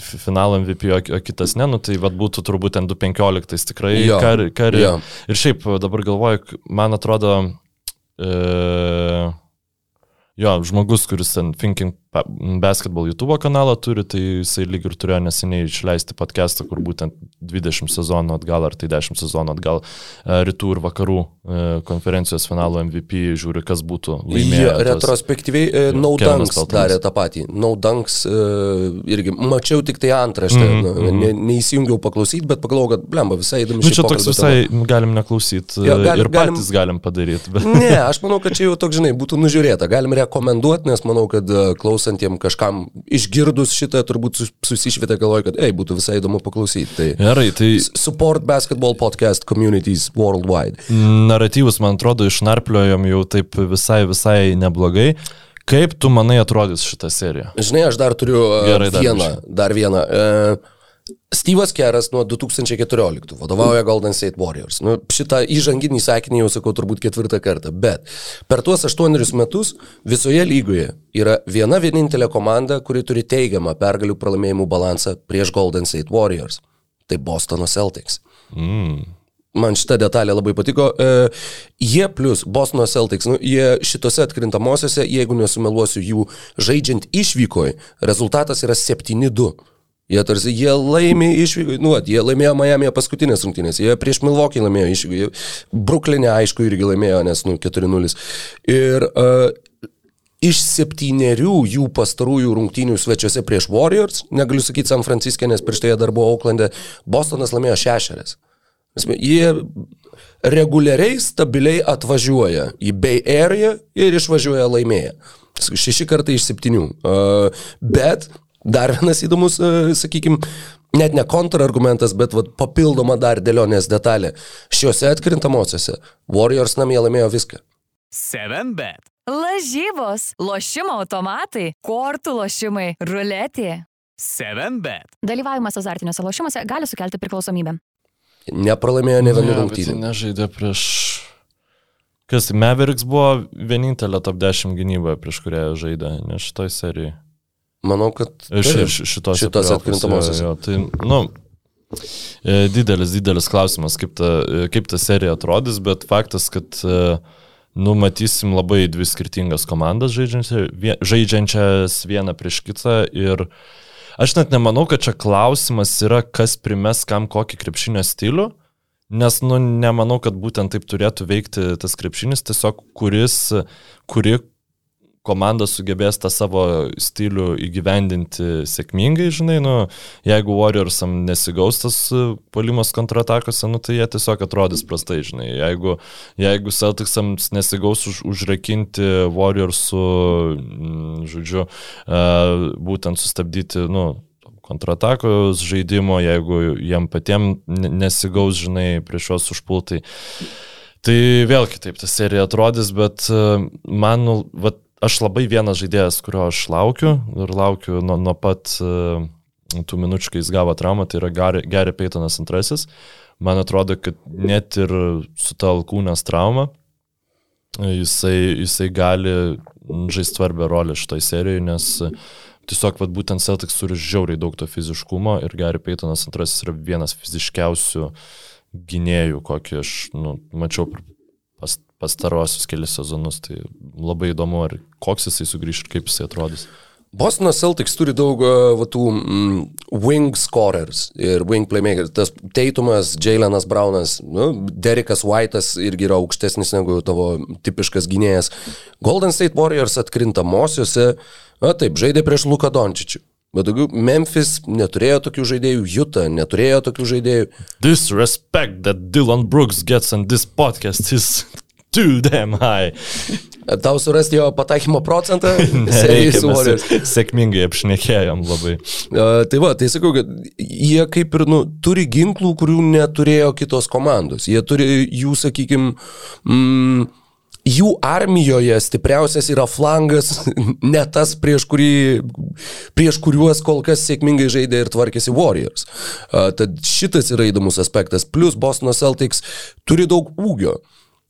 fi- finalą MVP, o kitas ne, nu tai vad būtų turbūt ten 2.15 tikrai Jo, kari. kari. jo. Ir šiaip dabar galvoju, man atrodo, e, jo, žmogus, kuris ten thinking basketball YouTube kanalą turi, tai jisai lyg ir turėjo neseniai išleisti podcastą, kur būtent 20 sezonų atgal ar tai 10 sezonų atgal e, rytų ir vakarų e, konferencijos finalo MVP žiūri, kas būtų laimėjęs. tas- retrospektyviai e, No darė tą patį. No Dunks e, irgi mačiau tik tai antraštę, mm -hmm. ne, neįsijungiau paklausyti, bet pagalvojau, kad blemba visai įdomi. Nu, čia toks visai, tema. galim neklausyti Jo, galim- ir galim- patys galim padaryti. Bet... Ne, aš manau, kad čia jau toks, žinai, būtų nužiūrėta. Galim rekomenduoti, nes manau, kad e, klausantiem kažkam išgirdus šitą turbūt sus- susišvietė galvoja, kad, ei, būtų visai įdomu paklausyti. Tai Gerai, tai Support Basketball Podcast Communities Worldwide. naratyvus, man atrodo, išnarpliojom jau taip visai, visai neblogai. Kaip tu manai atrodys šitą seriją? Žinai, aš dar turiu uh, Gerai, dar vieną, biškį. dar vieną. Uh, Steve'as Keras nuo 2014 vadovauja Golden State Warriors. Nu, šitą įžanginį sakinį jau sakau turbūt ketvirtą kartą, bet per tuos aštuonerius metus visoje lygoje yra viena vienintelė komanda, kuri turi teigiamą pergalių pralaimėjimų balansą prieš Golden State Warriors. Tai Bostono Celtics. Mm. Man šita detalė labai patiko. E, jie plus Bostono Celtics, nu, jie šitose atkrintamosiose, jeigu nesumeluosiu jų žaidžiant išvykoje, rezultatas yra 7-2. Jie tarsi, jie laimė išvykoje, nu, jie laimėjo Miami'e paskutinės rungtynės, jie prieš Milwaukee laimėjo išvykoje, Brooklyn'e aišku irgi laimėjo, nes, nu, 4-0. Ir uh, iš septyniarių jų pastarųjų rungtynių svečiuose prieš Warriors, negaliu sakyti San Franciske, nes prieš tai jie dar buvo Oakland'e, Bostonas laimėjo šešerias. Jie reguliariai, stabiliai atvažiuoja į Bay Area ir išvažiuoja laimėję. Šeši kartai iš septynių. Uh, Bet dar vienas įdomus, uh, sakykime, net ne kontrargumentas, bet vat, papildoma dar dėlionės detalė. Šiuose atkrintamosiose Warriors namie laimėjo viską. 7bet. Lažybos, lošimo automatai, kortų lošimai, ruletė. 7bet. Dalyvavimas azartiniuose lošimuose gali sukelti priklausomybę. Nepralaimėjo ne vienų bet rungtynių. Nežaidė prieš... Kas, Mavericks buvo vienintelė top 10 gynyba, prieš kurią žaidė, ne šitoj serijai. Manau, kad taip. iš šitos Šitos atkrintamosiose. Tai, nu, e, didelis, didelis klausimas, kaip ta, e, kaip ta serija atrodys, bet faktas, kad e, nu, matysim labai dvi skirtingas komandas žaidžiančias vieną prieš kitą ir aš net nemanau, kad čia klausimas yra, kas primes kam kokį krepšinio stilių. Nes, nu, nemanau, kad būtent taip turėtų veikti tas krepšinis, tiesiog kuris, kuri komanda sugebės tą savo stilių įgyvendinti sėkmingai, žinai, nu, jeigu Warriorsam nesigaus tas e, polimas kontratakose, nu, tai jie tiesiog atrodys prastai, žinai. Jeigu, jeigu Celticsams nesigaus už, užrakinti Warriorsų, mm, žodžiu, e, būtent sustabdyti, nu, kontratakos žaidimo, jeigu jiem patiem ne- nesigaus, žinai, prieš juos užpultai. Tai vėl kitaip ta serija atrodys, bet e, man, nu, vat, aš labai vienas žaidėjas, kurio aš laukiu ir laukiu nuo, nuo pat e, tų minučių, kai jis gavo traumą, tai yra Gary, Gary Paytonas antrasis. Man atrodo, kad net ir su ta alkūnės trauma e, jisai, jisai gali žaisti svarbę rolę šitoj serijoje, nes e, tiesiog vat, būtent Celtics turi žiauriai daug to fiziškumo ir Gary Paytonas antrasis yra vienas fiziškiausių gynėjų, kokį aš nu, mačiau pastarosius kelius sezonus. Tai labai įdomu, ar koks jisai sugrįš ir kaip jisai atrodys. Bostono Celtics turi daug uh, va, tų mm, wing scorers ir wing playmakers. Tas Teitumas, Jailenas Brownas, nu, Derekas White'as irgi yra aukštesnis negu tavo tipiškas gynėjas. Golden State Warriors atkrintamosiose, na taip, žaidė prieš Luką Dončičių. Bet daugiau Memphis neturėjo tokių žaidėjų, Utah neturėjo tokių žaidėjų. This respect that Dylan Brooks gets on this podcast is too damn high. Tau surasti jo pataikymo procentą? Nereikia, mes sėkmingai apšnekėjom labai. Uh, tai va, tai sakau, kad jie kaip ir, nu, turi ginklų, kurių neturėjo kitos komandos. Jie turi jų, sakykime, mm, jų armijoje stipriausias yra flangas, ne tas, prieš, kurį, prieš kuriuos kol kas sėkmingai žaidė ir tvarkėsi Warriors. Uh, tad šitas yra įdomus aspektas. Plus Bostono Celtics turi daug ūgio.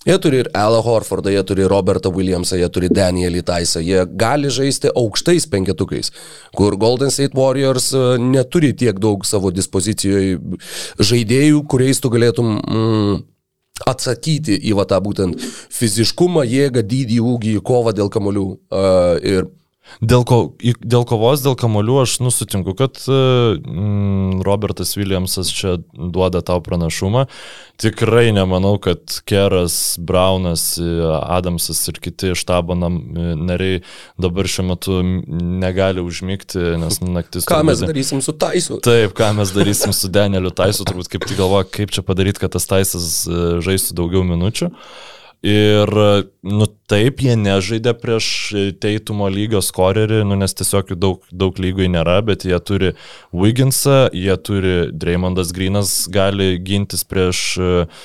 Jie turi ir Alą Horfordą, jie turi Robertą Williamsą, jie turi Danielį Taisą, jie gali žaisti aukštais penketukais, kur Golden State Warriors e, neturi tiek daug savo dispozicijoje žaidėjų, kuriais tu galėtum mm, atsakyti į va tą būtent fiziškumą, jėgą, dydį, ūgį, kovą dėl kamolių. Uh, ir Dėl, ko, dėl kovos, dėl kamolių aš nusutinku, kad mm, Robertas Williamsas čia duoda tau pranašumą. Tikrai nemanau, kad Keras, Braunas, e, Adamsas ir kiti štabo e, nariai dabar šiuo metu negali užmygti, nes naktis... Ką mes turbūt- darysim su Taisu? Taip, ką mes darysim su Danieliu Taisu, turbūt kaip tik galvoja, kaip čia padaryti, kad tas Taisas e, žaistų daugiau minučių. Ir, nu taip, jie nežaidė prieš teitumo lygio skorerį, nu nes tiesiog jų daug, daug lygoj nėra, bet jie turi Wigginsą, jie turi Dreymondas Grinas, gali gintis prieš, uh,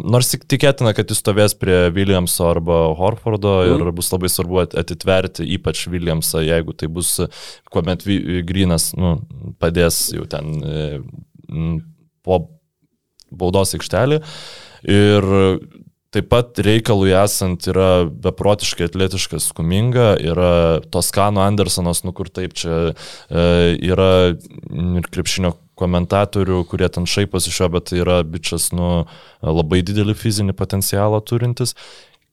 nors tik tikėtina, kad jis stovės prie Williamso arba Horfordo mm. ir bus labai svarbu at- atitverti ypač Williamsą, jeigu tai bus, kuomet Grinas nu, padės jau ten m, po baudos aikštelį. Ir taip pat reikalui esant yra beprotiškai atletiškas skuminga, yra Toskano Andersonas, nu kur taip čia e, yra ir krepšinio komentatorių, kurie ten šaiposi iš jo, bet tai yra bičias, nu, labai didelį fizinį potencialą turintis.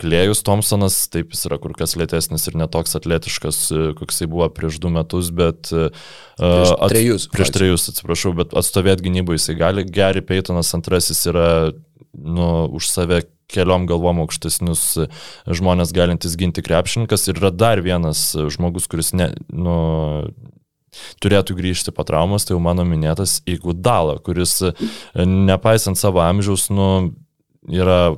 Klėjus Thompsonas, taip jis yra kur kas lėtesnis ir netoks atletiškas, e, koks jis buvo prieš du metus, bet... e, Prieš ats- trejus, Prieš trejus, atsiprašau, bet atstovėti gynybai jisai gali. Gary Paytonas antrasis yra nu, už save keliom galvom aukštesnius e, žmonės galintis ginti krepšininkas ir yra dar vienas e, žmogus, kuris ne, nu, turėtų grįžti po traumos, tai jau mano minėtas Igudala, kuris e, nepaisant savo amžiaus, nu, yra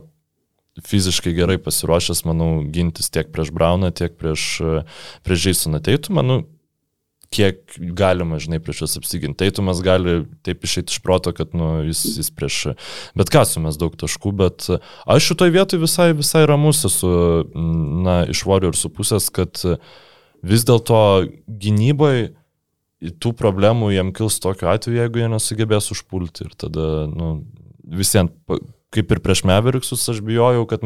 fiziškai gerai pasiruošęs, manau, gintis tiek prieš Brauną, tiek prieš, prieš Žaisoną Teitumą. Nu, kiek galima, žinai, prieš juos apsiginti. Teitumas gali taip išeiti iš proto, kad nu, jis, jis prieš bet ką sumes daug taškų, bet aš šitoj vietoj visai, visai ramus esu, na, iš Warriorsų pusės, kad vis dėlto gynybai tų problemų jam kils tokiu atveju, jeigu jie nesugebės užpulti ir tada, nu, visiems, kaip ir prieš Meveriksus, aš bijojau, kad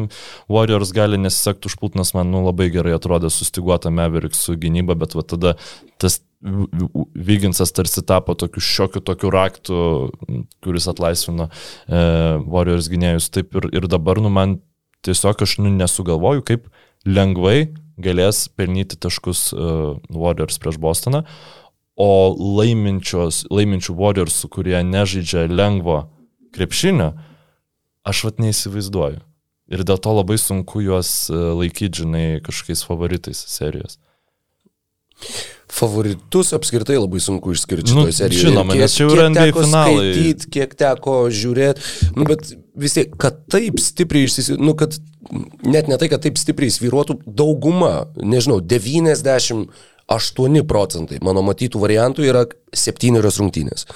Warriors gali nesisekti užpult, nes man nu, labai gerai atrodė sustiguota Meveriksų gynyba, bet va tada tas Vyginsas tarsi tapo tokiu šiokiu tokiu raktu, kuris atlaisvino e, Warriors gynėjus. Taip ir, ir dabar, nu, man tiesiog aš nu, nesugalvoju, kaip lengvai galės pelnyti taškus uh, Warriors prieš Bostoną, o laiminčių Warriors, kurie nežaidžia lengvo krepšinio, aš vat neįsivaizduoju. Ir dėl to labai sunku juos uh, laikyti, žinai, kažkokiais favoritais serijos. Favoritus apskritai labai sunku išskirti Nu, šitoje serijoje. žinoma, Kiek- nes čia jau yra NBA finalai. skaityt, kiek teko žiūrėti, nu, bet vis tiek, kad taip stipriai išsisis, nu, kad net ne tai, kad taip stipriai sviruotų, dauguma, nežinau, 98 procentai mano matytų variantų yra septynerios rungtynės.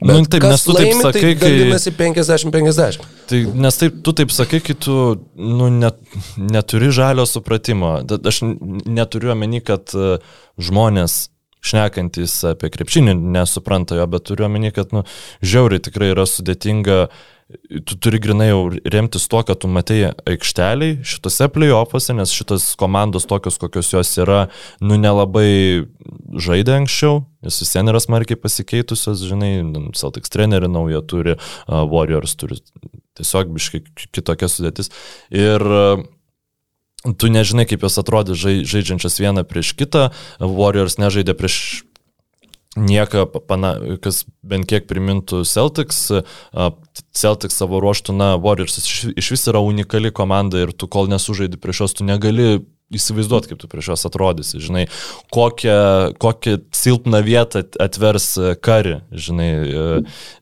Nu, Bet taip, kas nes tu taip laimi, sakai, tai dalinasi 50-50. Tai, nes taip, tu taip sakai, kai tu nu, net, neturi žalio supratimo. Aš neturiu omeny, kad e, žmonės šnekantis apie krepšinį nesupranta jo, bet turiu omeny, kad nu, žiauriai tikrai yra sudėtinga. Tu turi grinai jau remtis tuo, kad tu matei aikšteliai šitose playoffuose, nes šitos komandos tokios, kokios jos yra, nu nelabai žaidė anksčiau, nes vis vien yra smarkiai pasikeitusios, žinai, Celtics treneri naują turi, Warriors turi tiesiog biškai kitokia sudėtis. Ir uh, tu nežinai, kaip jos atrodė žai, žaidžiančias vieną prieš kitą, Warriors nežaidė prieš nieką, kas bent kiek primintų Celtics. Celtics savo ruoštų, na, Warriors iš, vis yra unikali komanda ir tu kol nesužaidi prieš juos, tu negali įsivaizduoti, kaip tu prieš juos atrodysi, žinai, kokią, kokią silpną vietą atvers kari, žinai, e,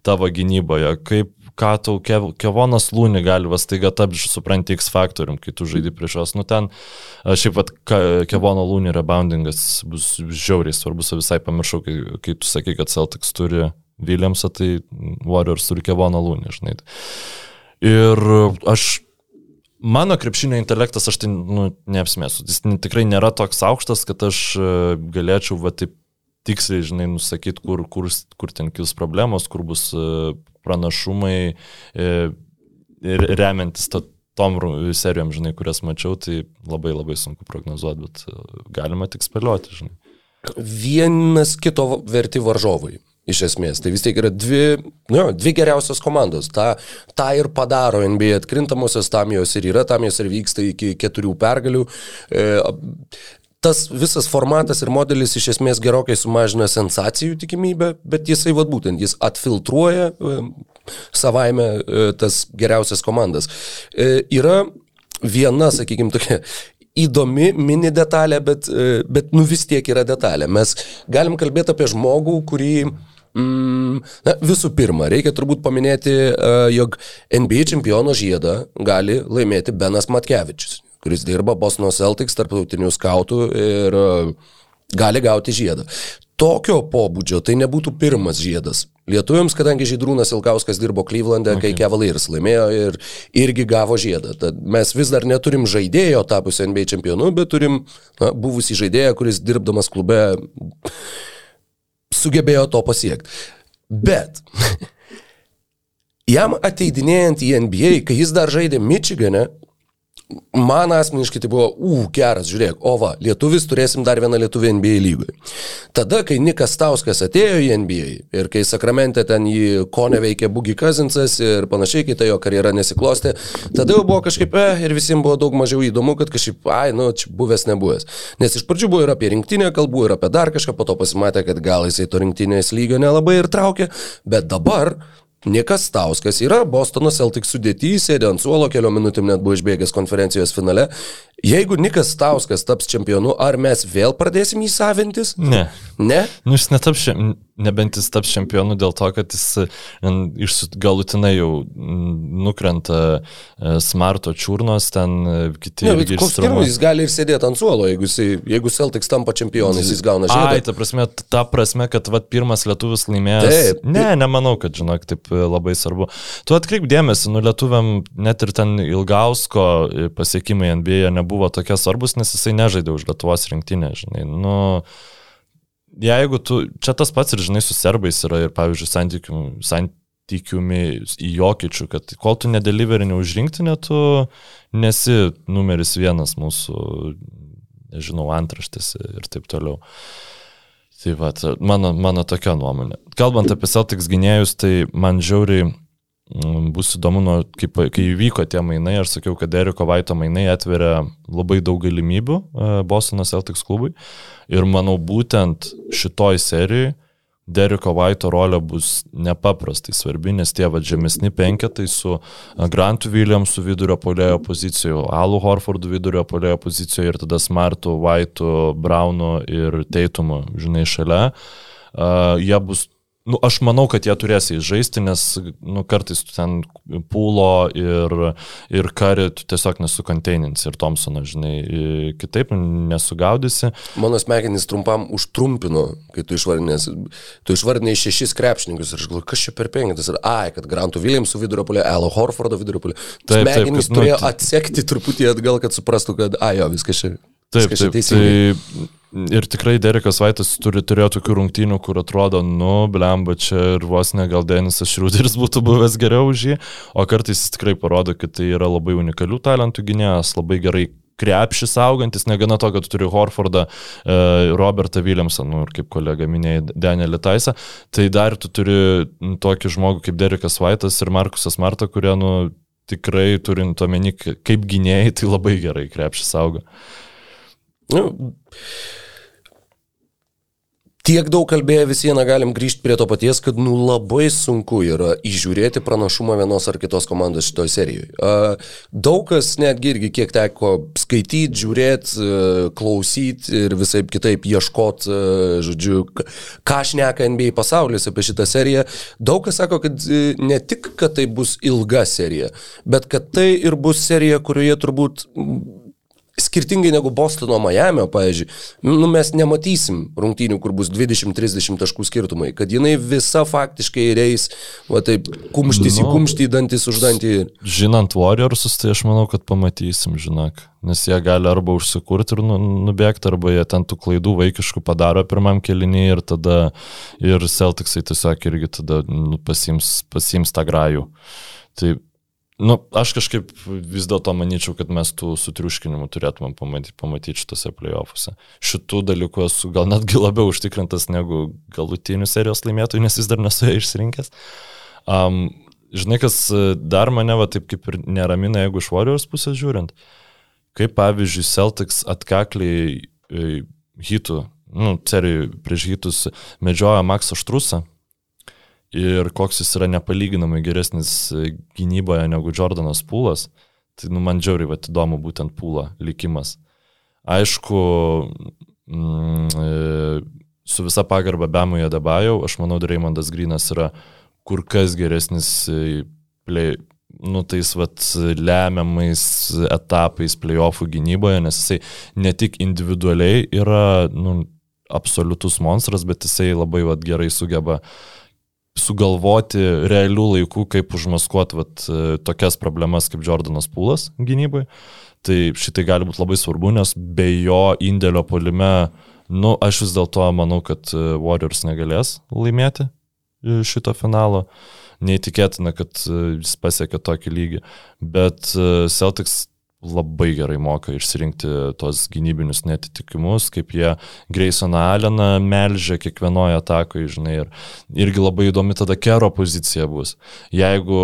tavo gynyboje, kaip ką tau Kev, Kevonas Lūni gali vas taiga tapti, supranti, X faktorium, kai tu žaidži prieš juos. Nu ten, šiaip pat Kevono Lūni reboundingas bus žiauriai svarbus, visai pamiršau, kai, kai tu sakai, kad Celtics turi Williamsą, tai Warriors turi Kevono Lūni, žinai. Ir aš Mano krepšinio intelektas, aš tai nu, neapsimėsiu. Jis tikrai nėra toks aukštas, kad aš galėčiau va taip tiksliai, žinai, nusakyti, kur, kur, kur ten kils problemos, kur bus e, pranašumai e, remiantis to, tom serijom, žinai, kurias mačiau, tai labai labai sunku prognozuoti, bet e, galima tik spėlioti, žinai. vienas kito verti varžovai. Iš esmės, tai vis tiek yra dvi, nu, dvi geriausios komandos. Ta, tą ir padaro NBA atkrintamosios, tam jos ir yra, tam jos ir vyksta iki keturių pergalių. E, tas visas formatas ir modelis iš esmės gerokai sumažina sensacijų tikimybę, bet jisai vad būtent, jis atfiltruoja e, savaime e, tas geriausias komandas. E, yra viena, sakykime, tokia įdomi mini detalė, bet, bet nu vis tiek yra detalė. Mes galim kalbėti apie žmogų, kurį Mm, na, visų pirma, reikia turbūt paminėti, jog NBA čempiono žiedą gali laimėti Benas Matkevičius, kuris dirba Bosno Celtics tarptautinių skautų ir uh, gali gauti žiedą. Tokio pobūdžio tai nebūtų pirmas žiedas. Lietuviams, kadangi Žydrūnas Ilkauskas dirbo Klyvlande, okay. kai Cavaliers laimėjo ir irgi gavo žiedą. Tad mes vis dar neturim žaidėjo tapusio NBA čempionu, bet turim na, buvusį žaidėją, kuris dirbdamas klube sugebėjo to pasiekti. Bet jam ateidinėjant į NBA, kai jis dar žaidė Michigane, man asmeniškai tai buvo, u, geras, žiūrėk, o va, lietuvis turėsim dar vieną lietuvį NBA lygui. Tada, kai Nikas Tauskas atėjo į NBA ir kai Sakramente ten jį ko neveikė Bugi Kazinsas ir panašiai, kai ta jo karjera nesiklostė, tada jau buvo kažkaip, eh, ir visiems buvo daug mažiau įdomu, kad kažkaip, ai, nu, čia buvęs nebuvęs. Nes iš pradžių buvo ir apie rinktinę kalbų, ir apie dar kažką, po to pasimatė, kad gal jisai to rinktinės lygio nelabai ir traukė, bet dabar Nikas Tauskas yra Bostono Celtics sudėty, sėdė ant suolo, keliom minutėm net buvo išbėgęs konferencijos finale. Jeigu Nikas Tauskas taps čempionu, ar mes vėl pradėsim jį savintis? Ne. Ne? Nu, jis netaps, čem- nebent jis taps čempionu dėl to, kad jis e, iš galutinai jau nukrenta e, smarto čiurnos, ten e, kiti Ne, bet koks skirtumas, jis gali ir sėdėti ant suolo, jeigu, jisai, jeigu Celtics tampa čempionais, jis gauna žiedą. Ai, ta prasme, ta prasme, kad vat, pirmas lietuvis laimėjęs. Taip, ne, nemanau, kad, žinok, taip labai svarbu. Tu atkreip dėmesį, nu lietuviam net ir ten Ilgausko pasiekimai NBA nebuvo tokie svarbus, nes jisai nežaidė už Lietuvos rinktinę, žinai. Nu, jeigu tu, čia tas pats ir, žinai, su serbais yra ir, pavyzdžiui, santykių, santykiumi į jokičių, kad kol tu nedeliverini už rinktinę, tu nesi numeris vienas mūsų, nežinau, antraštėse ir taip toliau. Tai va, mano, mano tokia nuomonė. Kalbant apie Celtics gynėjus, tai man žiauriai bus įdomu, nuo, kaip, kai įvyko tie mainai, aš sakiau, kad Eriko Vaito mainai atveria labai daug galimybių e, Bostono Celtics klubui. Ir manau, būtent šitoj serijai Deriko Vaito rolė bus nepaprastai svarbi, nes tie va žemesni penketai su a, Grantu Williamsu vidurio polėjo pozicijoje, Alu Horfordu vidurio polėjo pozicijoje ir tada Smartu, Vaitu, Braunu ir Teitumu, žinai, šalia. Uh, jie bus Nu, aš manau, kad jie turės įžaisti, nes nu, kartais tu ten pūlo ir, ir karį tu tiesiog nesukonteinins ir Thompsono, žinai, kitaip nesugaudysi. Mano smegenys trumpam užtrumpino, kai tu išvardinės, tu išvardinai šešis krepšininkus ir aš galvoju, kas čia per penketas. Ir ai, kad Grantų Williamsų vidurio polė, Elo Horfordo vidurio polė. Taip, taip, Smegenys kad, nu, turėjo tai- atsekti truputį atgal, kad suprastų, kad, ai jo, viskas čia. Taip, čia taip. Ir tikrai Derekas Vaitas turi, turėjo tokių rungtynių, kur atrodo, nu, blemba, čia ir vos ne gal Denisas Šrūderis būtų buvęs geriau už jį, o kartais jis tikrai parodo, kad tai yra labai unikalių talentų gynėjas, labai gerai krepšis augantis, negana to, kad tu turi Horfordą, e, Robertą Williamsą, nu ir kaip kolega minėjai, Danielį Taisą, tai dar tu turi tokį žmogų kaip Derekas Vaitas ir Markusas Marta, kurie, nu, tikrai turint omeny, kaip gynėjai, tai labai gerai krepšis auga. Nu, tiek daug kalbėję vis viena galim grįžti prie to paties, kad nu labai sunku yra įžiūrėti pranašumą vienos ar kitos komandos šitoje serijoje. Daug kas netgi irgi kiek teko skaityti, žiūrėti, uh, klausyti ir visai kitaip ieškoti, uh, žodžiu, ką šneka NBA pasaulis apie šitą seriją. Daug kas sako, kad uh, ne tik, kad tai bus ilga serija, bet kad tai ir bus serija, kurioje turbūt skirtingai negu Bostono Miami, pavyzdžiui, nu, mes nematysim rungtynių, kur bus 20-30 taškų skirtumai, kad jinai visa faktiškai reis, va taip, kumštis į Nu. kumštį, dantis už dantį. Žinant Warriorsus, tai aš manau, kad pamatysim, žinok. Nes jie gali arba užsikurti ir nu, nubėgti, arba jie ten tų klaidų vaikiškų padaro pirmam kelinį ir tada ir Celticsai tiesiog irgi tada nu, pasims, pasims tą grajų. Tai, nu, aš kažkaip vis dėlto manyčiau, kad mes tų sutriuškinimų turėtume pamatyti, pamatyti šitose playoffuose. Šitų dalykų esu gal netgi labiau užtikrintas negu galutinių serijos laimėtojų, nes vis dar nesu ją išsirinkęs. Um, žinai, kas dar mane va taip kaip ir neramina, jeigu iš Warriors pusės žiūrint, kaip pavyzdžiui Celtics atkakliai e, hitų, nu, serijų prieš hitus medžioja Maksą Štrusą ir koks jis yra nepalyginamai geresnis e, gynyboje negu Jordanas Pūlas, tai nu, man džiauriai va įdomu būtent Pūlo likimas. Aišku, mm, e, su visa pagarba Bemui Adabajau, aš manau, Raimondas Grinas yra kur kas geresnis e, play, nu, tais vat, lemiamais etapais playoffų gynyboje, nes jisai ne tik individualiai yra nu, absoliutus monstras, bet jisai labai vat, gerai sugeba sugalvoti realių laikų, kaip užmaskuoti vat, tokias problemas kaip Jordanas Pūlas gynybai. Tai šitai gali būti labai svarbu, nes be jo indėlio polime, nu, aš vis dėlto manau, kad Warriors negalės laimėti šito finalo. Neįtikėtina, kad jis pasiekė tokį lygį. Bet Celtics labai gerai moka išsirinkti tos gynybinius netitikimus, kaip jie Graysoną Alleną melžia kiekvienoje atakoje, žinai, ir irgi labai įdomi tada kero pozicija bus. Jeigu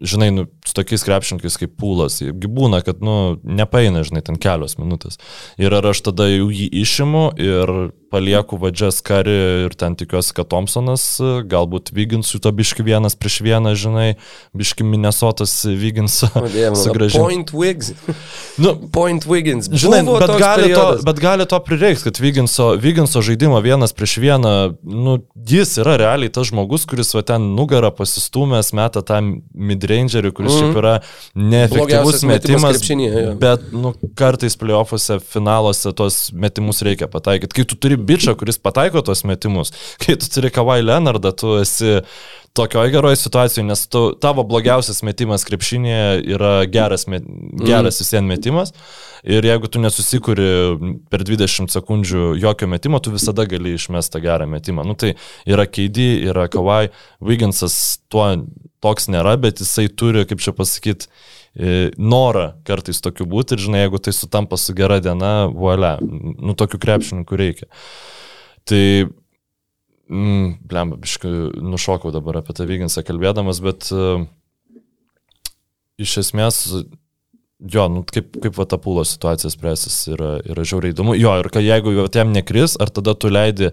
žinai, nu, su tokiais krepšininkais kaip pūlas, būna, kad, nu, nepaina, žinai, ten kelios minutės. Ir ar aš tada jau jį išimu ir palieku vadžias karį ir ten tikiuosi, kad Thompsonas, galbūt Vyginsų to biški vienas prieš vieną, žinai, biški Minnesotas Vyginsą sugražinti. Point Wigs. Nu, Point Wiggins. Žinai, bet gali, to, bet gali to prireiks, kad Vyginso, Vyginso žaidimo vienas prieš vieną, nu, jis yra realiai tas žmogus, kuris va ten nugarą pasistumęs meta tą midrangerių, kuris mm. šiaip yra neefektyvus metimas, metimas bet nu, kartais playoffuose, finaluose tos metimus reikia pataikyti. Kai tu turi bičią, kuris pataiko tos metimus. Kai tu turi Kawai Leonardą, tu esi tokioje geroje situacijoje, nes tu, tavo blogiausias metimas krepšinėje yra geras, met, geras mm. vis vien metimas. Ir jeigu tu nesusikuri per 20 sekundžių jokio metimo, tu visada gali išmesti tą gerą metimą. Nu tai yra Keidį, yra Kawai, Wigginsas tuo toks nėra, bet jisai turi, kaip čia pasakyti, norą kartais tokiu būti ir žinai, jeigu tai sutampa su gera diena, vuolia, nu tokių krepšininkų reikia. Tai, mm, blemba, biškai nušokau dabar apie tą Vyginsą kalbėdamas, bet uh, iš esmės Jo, nu, kaip, kaip va ta pūlo situacija spręsis yra, yra žiauriai įdomu. Jo, ir kad jeigu jam nekris, ar tada tu leidi e,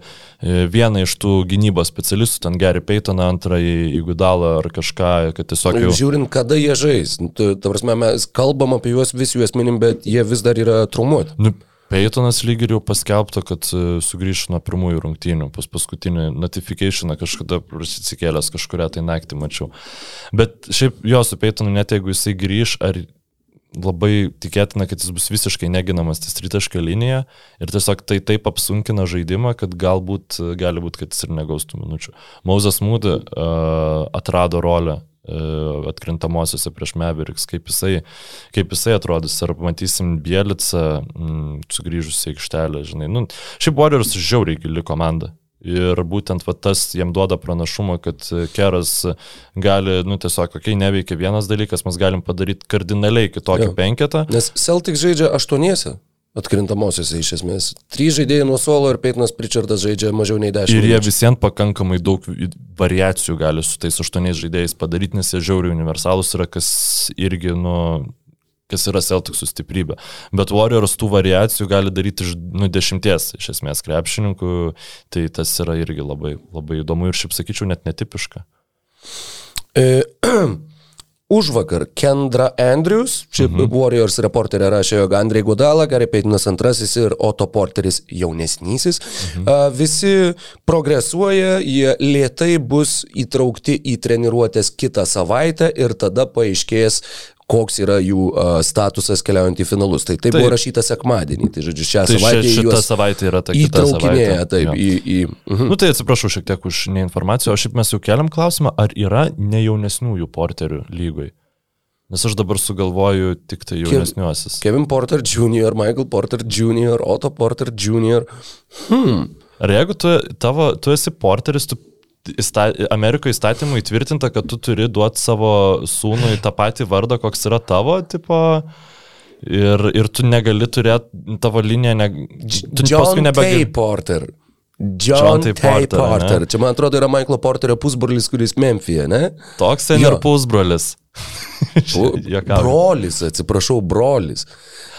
vieną iš tų gynybos specialistų, ten Gary Paytoną, antrąjį įgudalą ar kažką, kad tiesiog jau... Žiūrint, kada jie žais. Nu, tu, ta prasme, mes kalbam apie juos vis juos minim, bet jie vis dar yra trumuoti. Nu, Peytonas lyg ir jau paskelbta, kad e, sugrįš nuo pirmųjų rungtynių, pas paskutinį notifikationą kažkada prasikėlęs kažkuria tai naktį mačiau. Bet šiaip jo su Peytonu, net jeigu jisai grįž, ar labai tikėtina, kad jis bus visiškai neginamas ties tritašką liniją ir tiesiog tai taip apsunkina žaidimą, kad galbūt gali būti, kad jis ir negaus tų minučių. Mauzas Mūdė uh, atrado rolę uh, atkrintamosiose prieš Meveriks, kaip jisai, kaip jisai atrodys, ar matysim Bielicą mm, sugrįžusi į aikštelę, žinai. Nu, šiaip Warriors žiauriai gili komanda. Ir būtent va, tas jiem duoda pranašumą, kad Keras gali, nu tiesiog, kai okay, neveikia vienas dalykas, mes galim padaryti kardinaliai kitokį ja. penketą. Nes Celtic žaidžia aštuoniese. Atkrintamosiose iš esmės. Trys žaidėjai nuo suolo ir Peitinas Pritchardas žaidžia mažiau nei dešimt. Ir jie visiems pakankamai daug variacijų gali su tais aštuoniais žaidėjais padaryti, nes jie žiauriai universalūs yra, kas irgi, nu, kas yra Celticsų stiprybė. Bet Warriors tų variacijų gali daryti iš nu, dešimties iš esmės krepšininkų, tai tas yra irgi labai, labai įdomu ir šiaip sakyčiau net netipiška. E, Už vakar Kendra Andrews, čia mhm. Warriors reporterė rašė, jog Andrei Gudala, Gary Peitinas antrasis ir Otto Porteris jaunesnysis. Mhm. Uh, visi progresuoja, jie lietai bus įtraukti į treniruotės kitą savaitę ir tada paaiškės, koks yra jų uh, statusas keliaujant į finalus. Tai tai taip. buvo rašyta sekmadienį, tai žodžiu, šią tai savaitę. Šitą savaitę yra ta kita savaitė. Taip, jo. į... į uh -huh. Nu tai atsiprašau šiek tiek už neinformaciją, o šiaip mes jau keliam klausimą, ar yra nejaunesniųjų porterių lygoj? Nes aš dabar sugalvoju tik tai jaunesniuosius. Kevin Porter Jr., Michael Porter Jr., Otto Porter Jr. Hmm. Ar jeigu tu, tavo, tu esi porteris, tu įsta, Amerikoje įstatymų įtvirtinta, kad tu turi duoti savo sūnui tą patį vardą, koks yra tavo, tipo, ir, ir tu negali turėti tavo liniją, ne, tu paskui nebegali. Porter. John, John T. Porter. Porter. Čia, man atrodo, yra Michaelo Porterio pusbrolis, kuris Memphije, ne? Toks ten ir pusbrolis. Brolis, atsiprašau, brolis.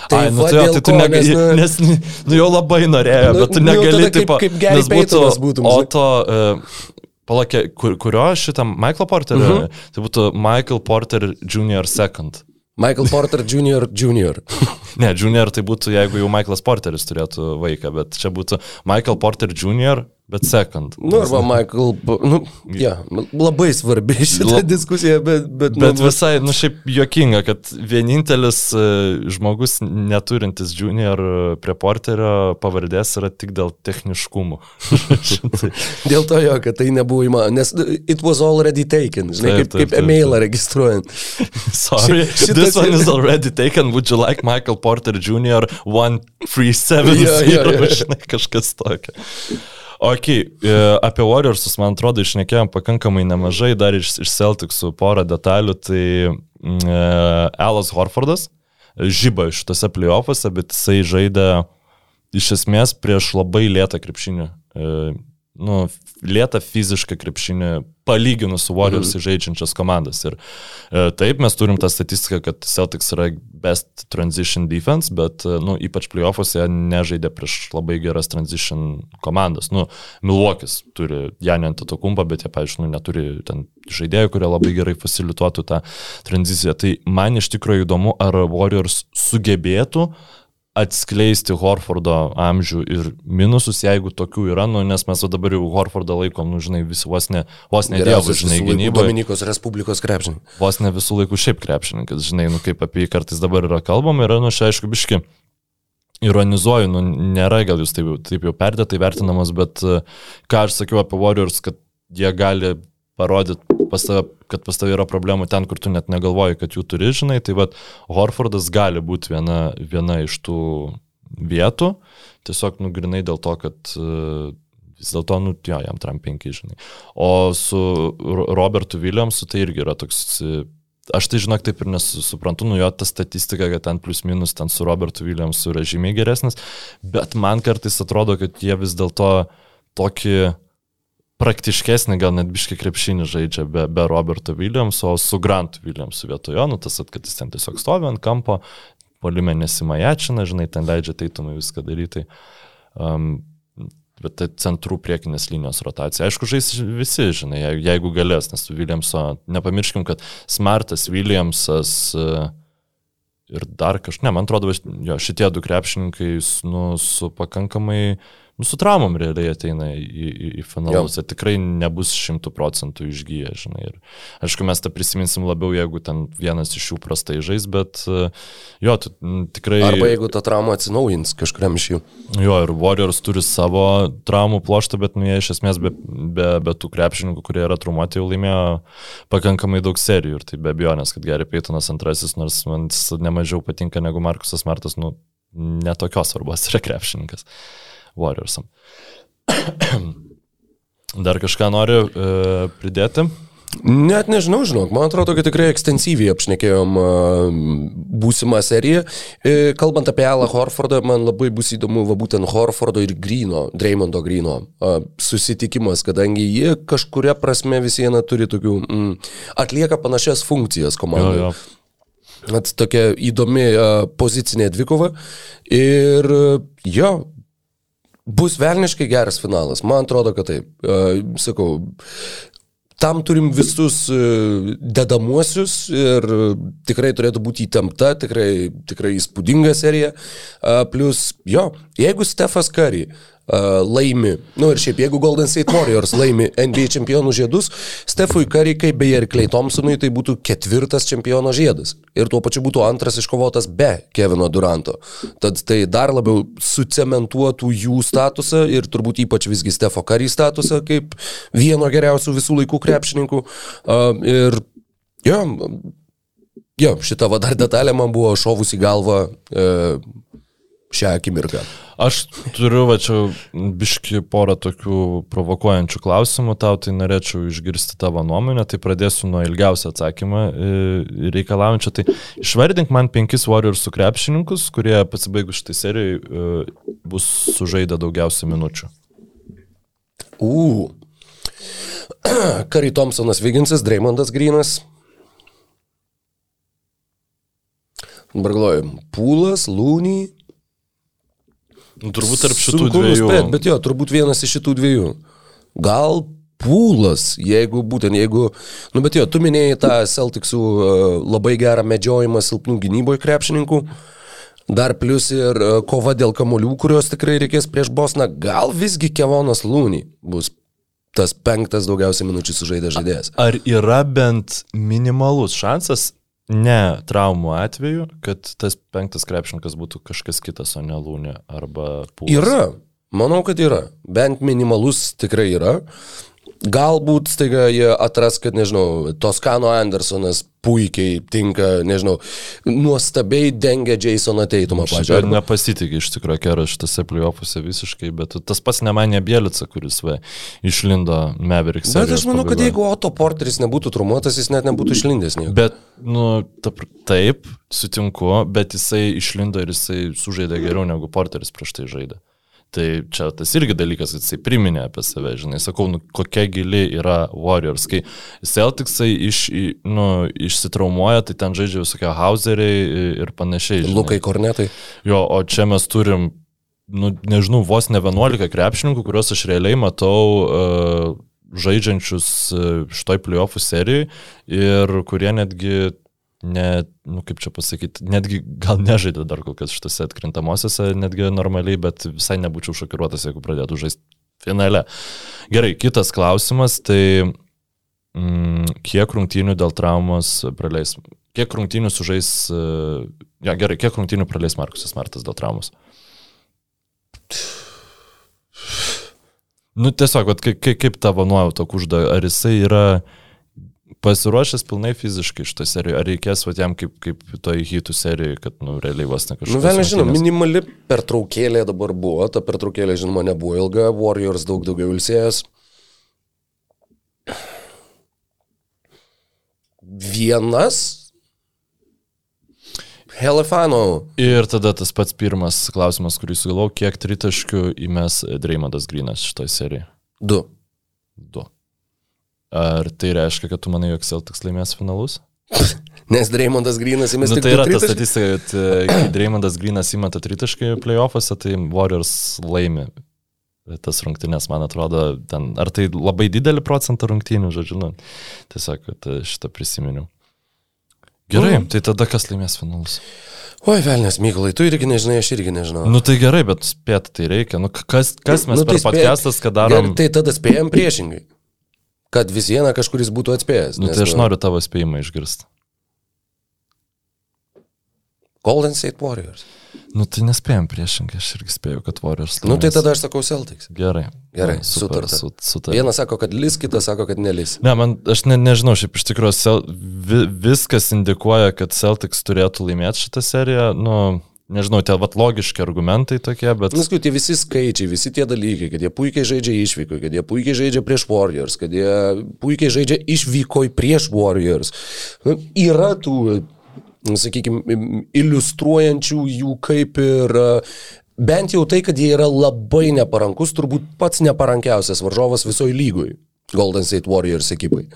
Ai, nu va tai, jo, tai tu negali, nes, nes, nu, nu jau labai norėjo, Nu, bet tu nu, negali, kaip- tipo, kaip Gary nes būtų, būtum, o žinai. to, uh, palakė, kur, kurio šitam Michael Porter, uh Mhm. -huh. tai būtų Michael Porter Junior Second. Michael Porter Jr. Jr. Ne, Junior tai būtų, jeigu jau Michaelas Porteris turėtų vaiką, bet čia būtų Michael Porter Junior, bet Second. Nu, arba Michael, nu, ja, labai svarbi šitą La- diskusiją, bet... Bet, Bet nu, visai, nu šiaip juokinga, kad vienintelis e, žmogus neturintis junior e, prie porterio pavardės yra tik dėl techniškumų. Dėl to jo, kad tai nebuvo įmanoma, nes it was already taken, žinai, Taip, kaip, kaip emailą registruojant. Sorry, Ši- šitas this one is already taken. Would you like Michael Porter Jr. 137? Jo, jo, jo. Žinai, kažkas tokio. Ok, e, apie Warriorsus, man atrodo, išnekėjom pakankamai nemažai, dar iš, iš Celticsų porą detalių. Tai mm, e, Alas Horfordas žyba šitose playoffuose, bet jisai žaidė iš esmės prieš labai lėtą krepšinį. Nu, lėtą fizišką krepšinį palyginus su Warriors mhm. žaidžiančias komandas. Ir e, taip, mes turim tą statistiką, kad Celtics yra best transition defense, bet, e, nu, ypač playoffuose nežaidė prieš labai geras transition komandas. Nu, Milwaukee'is turi Janį ant to kumpą, bet jie, pavyzdžiui, nu, neturi ten žaidėjų, kurie labai gerai facilituotų tą tranziciją. Tai man iš tikrųjų įdomu, ar Warriors sugebėtų atskleisti Horfordo amžių ir minusus, jeigu tokių yra, nu, nes mes dabar jau Horfordą laikom, nu, žinai, vis vos ne, vos ne dievas, žinai, gynyboje. Dominikos Respublikos krepšininkai. Vos ne visų laikų šiaip krepšininkas, žinai, nu, kaip apie jį kartais dabar yra kalbama, yra, nu, čia aišku, biški. Ironizuoju, nu, nėra gal jūs taip, jau- taip jau perdėtai vertinamas, bet e, ką aš sakiau apie Warriors, kad jie gali parodyti pas tave, kad pas tave yra problemų ten, kur tu net negalvoji, kad jų turi, žinai, tai vad Horfordas gali būti viena, viena iš tų vietų, tiesiog nugrinai dėl to, kad e, vis dėlto, nu, jo, jam Trump 5, žinai. O su Ro- Robertu Williamsu tai irgi yra toks e, Aš tai žinok taip ir nesuprantu, nu jo ta statistika, kad ten plus minus ten su Robertu Williamsu yra žymiai geresnis, bet man kartais atrodo, kad jie vis dėlto tokį praktiškesnį, gal net biški krepšinį žaidžia be, be Roberto Williamso, o su Grantu Williamsu vietojo, nu tas, kad jis ten tiesiog stovi ant kampo, polime nesimajačina, žinai, ten leidžia teitumai viską daryti. Um, Bet tai centrų priekinės linijos rotacija. Aišku, žais visi, žinai, jeigu, galės, nes Williamso, nepamirškim, kad Smartas, Williamsas e, ir dar kažkas, ne, man atrodo, jo, šitie du krepšininkai nu, su pakankamai, nu, su traumom realiai ateina į, į, į finalus. Ir tikrai nebus šimtų procentų išgyję, žinai. Ir, aišku, mes tą prisiminsim labiau, jeigu ten vienas iš jų prastai žais, bet e, jo, tu, tikrai... Arba jeigu ta trauma atsinaujins kažkuriam iš jų. Jo, ir Warriors turi savo traumų ploštą, bet nu, jie iš esmės be, be, be tų krepšininkų, kurie yra traumuoti, jau laimėjo pakankamai daug serijų. Ir tai be abejonės, kad Gary Paytonas antrasis, nors man jis nemažiau patinka negu Markusas Martas, nu, netokios svarbos yra krepšininkas Warriorsam. Dar kažką noriu e, pridėti. Net nežinau, žinok, man atrodo, kad tikrai ekstensyviai apšnekėjom a, būsimą seriją. E, Kalbant apie Alą Horfordą, man labai bus įdomu, va būtent Horfordo ir Grino, Dreymondo Grino a, susitikimas, kadangi jie kažkuria prasme vis viena turi tokių, mm, atlieka panašias funkcijas komandoje. At tokia įdomi pozicinė dvikova. Ir jo, bus velniškai geras finalas. Man atrodo, kad taip. A, Sakau, tam turim visus e, dedamuosius ir e, tikrai turėtų būti įtempta, tikrai, tikrai įspūdinga serija. A, Plus, jo, jeigu Stefas a, laimi, nu ir šiaip jeigu Golden State Warriors laimi NBA čempionų žiedus, Stefui kaip beje ir Clay Thompsonui, tai būtų ketvirtas čempiono žiedas. Ir tuo pačiu būtų antras iškovotas be Kevino Duranto. Tad tai dar labiau sucementuotų jų statusą ir turbūt ypač visgi Stefo Curry statusą kaip vieno geriausių visų laikų krepšininkų. A, Ir jo, jo, šita va dar detalė man buvo šovus į galvą e, šią akimirką. Aš turiu, va čia, biški porą tokių provokuojančių klausimų tau, tai norėčiau išgirsti tavo nuomonę, tai pradėsiu nuo ilgiausio atsakymą e, reikalaujančio. Tai išvardink man penkis Warriors su krepšininkus, kurie pasibaigus šitai serijai e, bus sužaidę daugiausiai minučių. U. Kari Thompsonas Viginsas, Dreymondas Grinas. Dabar galvoju, Pūlas, Lūny. Nu, turbūt tarp šitų Sunku dviejų. nuspėt, bet jo, turbūt vienas iš šitų dviejų. Gal Pūlas, jeigu būtent, jeigu, nu bet jo, tu minėjai tą Celticsų e, labai gerą medžiojimą silpnų gynyboje krepšininkų. Dar plus ir e, kova dėl kamolių, kurios tikrai reikės prieš Bosną. Gal visgi Kevonas Lūny bus tas penktas daugiausiai minučių sužaidęs žaidėjas. Ar yra bent minimalus šansas, ne traumų atveju, kad tas penktas krepšininkas būtų kažkas kitas, o ne Lūnė arba Pūlas? Yra. Manau, kad yra. Bent minimalus tikrai yra. Galbūt staiga jie atras, kad, nežinau, Toskano Andersonas puikiai tinka, nežinau, nuostabiai dengia Jasoną Teitumą, pažiūrėjau. ir nepasitikė iš tikrųjų keras šitose playoffuose visiškai, bet tas pats nemanė Bielica, kuris va, išlindo Mavericks. Bet aš manau, kad pabaigoje. jeigu Otto Porteris nebūtų trumuotas, jis net nebūtų išlindęs nieko. Bet, nu, taip, sutinku, bet jisai išlindo ir jisai sužaidė geriau negu Porteris prieš tai žaidė. Tai čia tas irgi dalykas, kad jisai priminė apie save, žinai, sakau, nu, kokia gili yra Warriors, kai Celticsai iš, nu, išsitraumuoja, tai ten žaidžia visokie Hauseriai ir panašiai. žinai. Lukai Kornetai. Jo, o čia mes turim, nu, nežinau, vos ne 11 krepšininkų, kuriuos aš realiai matau uh, žaidžiančius uh, šitoj playoffų serijai ir kurie netgi, ne, nu kaip čia pasakyti, netgi gal nežaidė dar kol kas šitose atkrintamosiose, netgi normaliai, bet visai nebūčiau šokiruotas, jeigu pradėtų žaisti finale. Gerai, kitas klausimas, tai mm, kiek rungtynių dėl traumos praleis, kiek rungtynių sužais, uh, ja, gerai, kiek rungtynių praleis Markusas Martas dėl traumos? Nu, tiesiog, vat, kaip, kaip, tavo nuojauta kužda, ar jisai yra pasiruošęs pilnai fiziškai šitą seriją, ar reikės vat, jam kaip, kaip toj hitų serijoje, kad, nu, realiai vos ne kažkas. Nu, vėl nežinau, minimali pertraukėlė dabar buvo, ta pertraukėlė, žinoma, nebuvo ilga, Warriors daug daugiau ilsėjęs. Vienas Helefano. Ir tada tas pats pirmas klausimas, kurį sugalau, kiek tritaškių įmes Dreimondas Grinas šitoje serijoje? Du. Du. Ar tai reiškia, kad tu manai, jog Celtics laimės finalus? Nes Dreymondas Grinas įmės Nu, tai yra ta statistika, kad e, kai Dreymondas Grinas įmeta tritaškai playoffuose, tai Warriors laimi tas rungtynės, man atrodo, ten, ar tai labai didelį procentą rungtynių, žodžiu, nu, tiesiog kad, e, šitą prisiminiau. Gerai, tai tada kas laimės finalus? Oi, velnės, Mykolai, tu irgi nežinai, aš irgi nežinau. Nu tai gerai, bet spėti tai reikia. Nu, kas, kas mes Nu, nu, per tai spė- podcastas, kad Gerai, darom... tai tada spėjom priešingai. Kad vis viena kažkuris būtų atspėjęs. Nu, tai aš noriu tavo spėjimą išgirsti. Golden State Warriors. Nu tai nespėjom priešingai, aš irgi spėjau, kad Warriors. Nu tai laimės. tada aš sakau Celtics. Gerai. Gerai, Na, super, sutarta. su, sutarta. Vienas sako, kad lis, kitas sako, kad nelis. Ne, man, aš ne, nežinau, šiaip iš tikrųjų vi, viskas indikuoja, kad Celtics turėtų laimėti šitą seriją. Nu, nežinau, tie vat logiški argumentai tokie, bet... Nes kai tie visi skaičiai, visi tie dalykai, kad jie puikiai žaidžia išvyko, kad jie puikiai žaidžia prieš Warriors, kad jie puikiai žaidžia išvyko prieš Warriors. Nu, Yra tų, sakykime, iliustruojančių jų kaip ir bent jau tai, kad jie yra labai neparankus, turbūt pats neparankiausias varžovas visoje lygoj Golden State Warriors ekipai.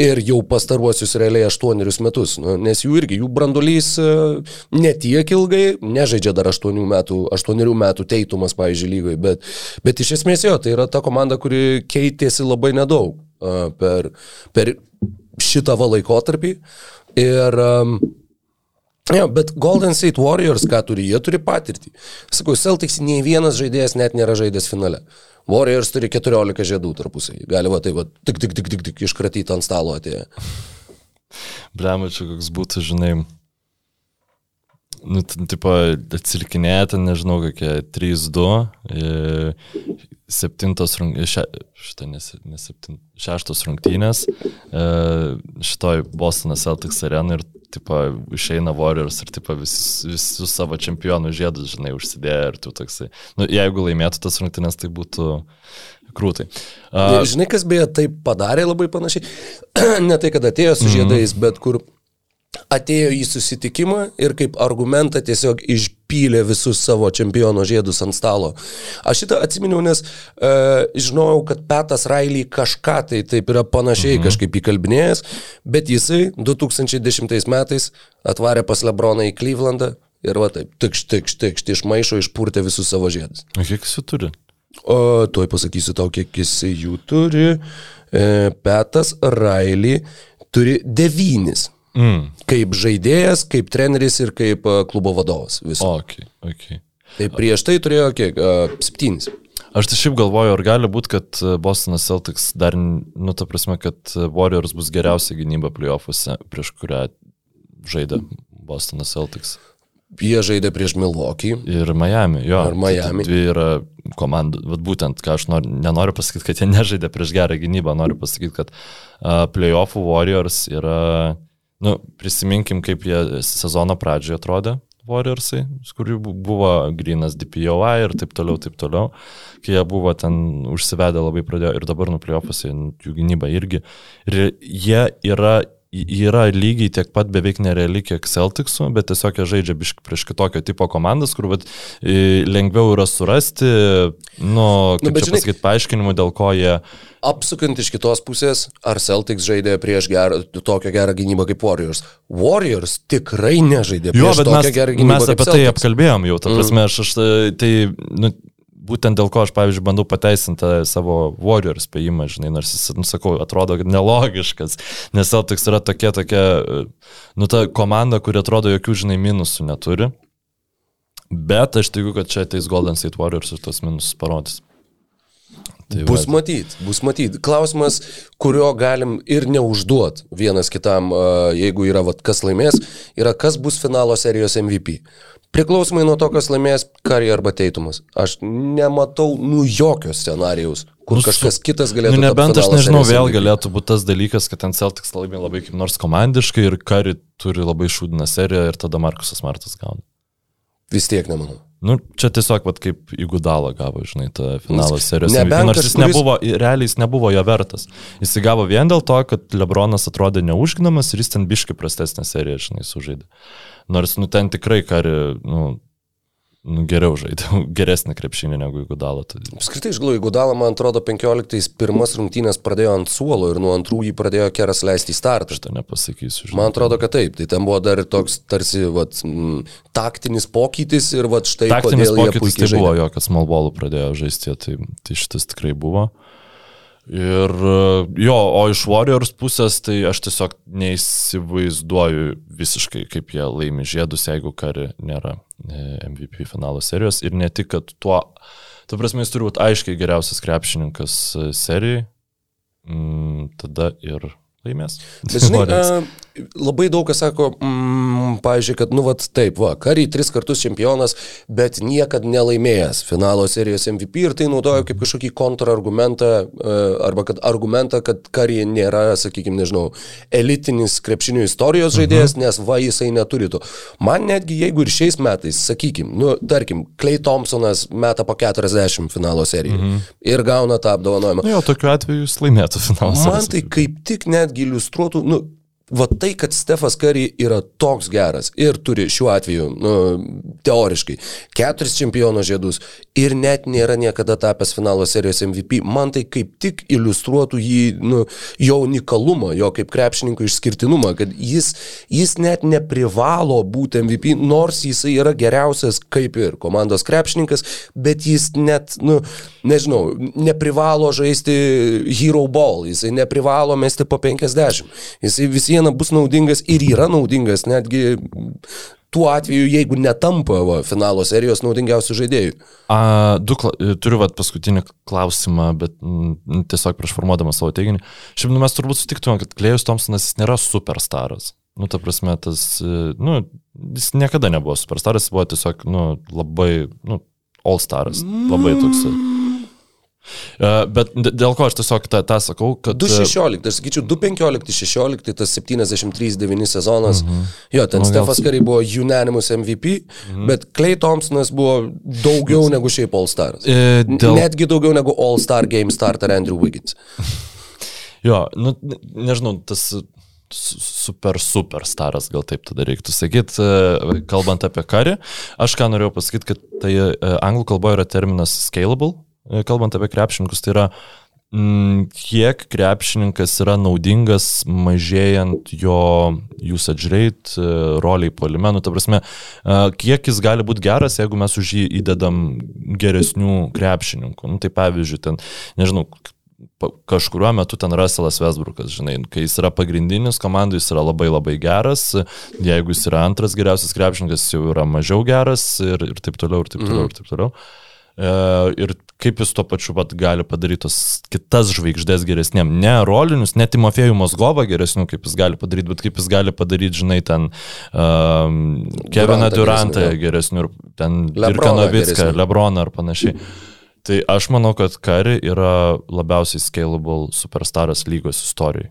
Ir jau pastaruosius realiai aštuonerius metus, nu, nes jų irgi, jų brandolys e, ne tiek ilgai, nežaidžia dar aštuonių metų, aštuonerių metų teitumas, pavyzdžiui, lygoje, bet, bet iš esmės jo, tai yra ta komanda, kuri keitėsi labai nedaug e, per, per šitą laikotarpį. Ir um, Jo, bet Golden State Warriors, ką turi, jie turi patirtį. Sakau, Celtics nei vienas žaidėjas net nėra žaidęs finale. Warriors turi 14 žiedų tarpusai. Gali va taip, va, tik, tik, tik, tik, tik iškratyti ant stalo atėję. Blemačiu, koks būtų, žinai, nu, tipo, atsilikinėti, nežinau, kokie 3-2, e, septintos še, šitą nes, nes septint, šeštos rungtynės, e, šitoj Bostonas Celtics arenai ir, tipo, išeina Warriors ir, tipo, visus, visus savo čempionų žiedus, žinai, užsidėję ir tu toksai. Nu, jeigu laimėtų tas rungtynės, tai būtų krūtai. A, Žinai, kas beje taip padarė labai panašiai. ne tai, kad atėjo su žiedais, bet kur atėjo į susitikimą ir kaip argumentą tiesiog iš, pylė visus savo čempiono žiedus ant stalo. Aš šitą atsiminiau, nes uh, žinojau, kad Petas Railį kažką tai taip yra panašiai mhm. kažkaip įkalbinėjęs, bet jisai 2010 metais atvarė pas Lebroną į Clevelandą ir va taip, tikš, tikš, tikš, išmaišo, išpurtė visus savo žiedus. O kiek jis jų turi? O tuoj pasakysiu tau, kiek jis jų turi. E, Petas Railį turi devynis. Mm. Kaip žaidėjas, kaip treneris ir kaip klubo vadovas. Viso. Okay, okay. Tai prieš tai turėjo kiek? Uh, septynis. Aš tai šiaip galvoju, ar gali būti, kad Bostonas Celtics dar, nu, ta prasme, kad Warriors bus geriausia gynyba playoffuose, prieš kurią žaidė Bostonas Celtics. Jie žaidė prieš Milwaukee. Ir Miami, jo. Ir Miami. Tai dvi yra komandų, vat būtent, ką aš noriu, nenoriu pasakyti, kad jie nežaidė prieš gerą gynybą, noriu pasakyti, kad uh, playoffų Warriors yra, nu, prisiminkim, kaip jie sezono pradžioje atrodė. Warriorsai, kurių buvo grinas DPOI ir taip toliau, taip toliau, kai jie buvo ten užsivedę labai pradėjo ir dabar nupliofusi jų gynyba irgi. Ir jie yra yra lygiai tiek pat beveik nereali kiek Celticsų, bet tiesiog jie žaidžia prieš kitokio tipo komandas, kur bet, lengviau yra surasti, nu, kaip nu, čia žinai, pasakyti, paaiškinimų, dėl ko jie... Apsukant iš kitos pusės, ar Celtics žaidė prieš gerą, tokią gerą gynybą kaip Warriors? Warriors tikrai nežaidė prieš jo, tokią mes, gerą gynybą. Mes apie tai apkalbėjom jau, ta prasme, mm. aš, aš tai, nu, būtent dėl ko aš, pavyzdžiui, bandau pateisinti savo Warriors spėjimą, žinai, nors jis, nu, sakau, atrodo nelogiškas, nes Celtics yra tokia, tokia, nu, ta komanda, kuri atrodo jokių, žinai, minusų neturi. Bet aš tikiu, kad čia ateis Golden State Warriors ir tos minusus parodys. Tai bus va. matyt, bus matyt. Klausimas, kurio galim ir neužduot vienas kitam, jeigu yra, vat, kas laimės, yra kas bus finalo serijos MVP. Priklausomai nuo to, kas laimės Kari arba Teitumas. Aš nematau, nu, jokio scenarijaus, kur nu, kažkas kitas galėtų. Nu, nebent aš nežinau, vėl galėtų būti tas dalykas, kad ten Celtics laimė labai kaip nors komandiškai ir Kari turi labai šūdiną seriją ir tada Markusas Martas gauna. Vis tiek nemanau. Nu, čia tiesiog, vat, kaip Igudalo gavo, žinai, tą finalo serijos. MVP, nors jis nebuvo, realiai jis nebuvo jo vertas. Jis įgavo vien dėl to, kad Lebronas atrodė neužginamas ir jis ten biški prastesnę seriją, žinai, sužaidė. Nors, nu, ten tikrai kari, nu, nu, geriau žaidė, geresnį krepšinį negu Gudalo. Tai... Apskritai, aš galvoju, Gudalo, man atrodo, 15 pirmas rungtynės pradėjo ant suolo ir nuo antrų jį pradėjo keras leisti į startą. Aš to nepasakysiu. Žinai. Man atrodo, kad taip. Tai ten buvo dar toks tarsi vat, m, taktinis pokytis ir vat, štai taktinis pokytis tai buvo jo, kad smallballų pradėjo žaisti, tai, tai šitas tikrai buvo. Ir jo, o iš Warriors pusės tai aš tiesiog neįsivaizduoju visiškai, kaip jie laimi žiedus, jeigu kari nėra e, MVP finalo serijos. Ir ne tik, kad tuo, tu prasme, jis turi būti aiškiai geriausias krepšininkas e, serijai, mm, tada ir laimės. Bet žinai, labai daug kas sako, mm, pavyzdžiui, kad, nu, vat taip, va, Kari tris kartus čempionas, bet niekada nelaimėjęs finalo serijos MVP ir tai naudoja kaip kažkokį kontrargumentą, arba kad argumentą, kad Kari nėra, sakykime, nežinau, elitinis krepšinio istorijos žaidėjas, mhm. nes va, jisai neturi to. Man netgi jeigu ir šiais metais, sakykime, nu, tarkim, Clay Thompsonas meta po 40 finalo seriją mhm. ir gauna tą apdovanojimą. Na, jo, tokiu atveju jis laimėtų finalo seriją. Man tai kaip tik netgi iliustruotų, nu, va tai, kad Stefas Curry yra toks geras ir turi šiuo atveju, nu, teoriškai, keturis čempiono žiedus ir net nėra niekada tapęs finalo serijos MVP, man tai kaip tik iliustruotų jį, nu, jo unikalumą, jo kaip krepšininko išskirtinumą, kad jis, jis net neprivalo būti MVP, nors jisai yra geriausias kaip ir komandos krepšininkas, bet jis net, nu, nežinau, neprivalo žaisti hero ball, jisai neprivalo mesti po 50, jisai vis viena bus naudingas ir yra naudingas netgi tuo atveju, jeigu netampa va, finalo serijos naudingiausių žaidėjų. A, du, turiu vat, paskutinį klausimą, bet m, tiesiog prieš formuodamas savo teiginį. Šiaip nu, mes turbūt sutiktume, kad Klėjus Thompsonas nėra superstaras. Nu, ta prasme, tas, nu, jis niekada nebuvo superstaras, buvo tiesiog, nu, labai, nu, all staras. Labai toks. Mm E, bet dėl ko aš tiesiog tą, tą sakau, kad... 2.16, aš sakyčiau, 2.15-16, tas 73-9 sezonas. Mhm. Jo, ten nu, Stefas Kari buvo unanimous MVP, mhm. bet Clay Thompsonas buvo daugiau negu šiaip All Stars. E, dėl... Netgi daugiau negu All Star Game starter Andrew Wiggins. jo, nu, nežinau, tas su- super superstaras, gal taip tada reiktų sakyti, e, kalbant apie karį. Aš ką norėjau pasakyti, kad tai e, anglų kalboje yra terminas scalable, e, kalbant apie krepšininkus, tai yra mm, kiek krepšininkas yra naudingas mažėjant jo usage rate, e, roliai polimenų, ta prasme, e, kiek jis gali būti geras, jeigu mes už jį įdedam geresnių krepšininkų. Nu, tai pavyzdžiui, ten, nežinau, kažkuriuo metu ten Russellas Westbrookas, žinai, kai jis yra pagrindinis komandai, jis yra labai labai geras, jeigu jis yra antras geriausias krepšininkas, jau yra mažiau geras ir, ir taip toliau, ir taip toliau, ir taip toliau. E, ir kaip jis tuo pačiu pat gali padaryti tos kitas žvaigždės geresnėm, ne rolinius, ne Timofėjų Mozgovą geresnių, kaip jis gali padaryti, bet kaip jis gali padaryti, žinai, ten um, Keviną Durantą geresnių ir ten Dirką Novicką. Lebroną ar panašiai. Tai aš manau, kad Kari yra labiausiai scalable superstaras lygos istorijai.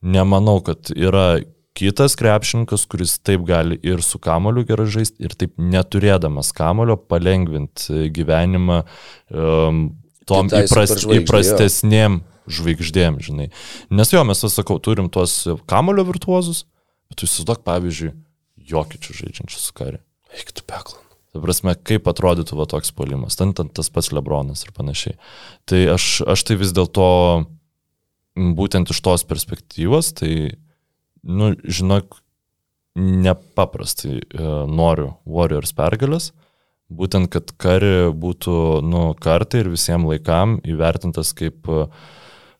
Nemanau, kad yra kitas krepšininkas, kuris taip gali ir su kamoliu gerai žaisti, ir taip neturėdamas kamolio palengvinti gyvenimą um, tom Kitai įpras, superžvaigždei, jo. įprastesnėm žvaigždėm, žinai. Nes jo, mes, sakau, turim tuos kamolio virtuozus, bet tu įsivaizduok, pavyzdžiui, jokičių žaidžiančių su kari. Eik tu peklan. Ta prasme, kaip atrodytų va toks polimas, ten, ten tas pats Lebronas ir panašiai. Tai aš, aš tai vis dėlto būtent iš tos perspektyvos, tai, nu, žinok, nepaprastai e, noriu Warriors pergalės, būtent, kad kari būtų, nu, kartai ir visiems laikam įvertintas kaip e,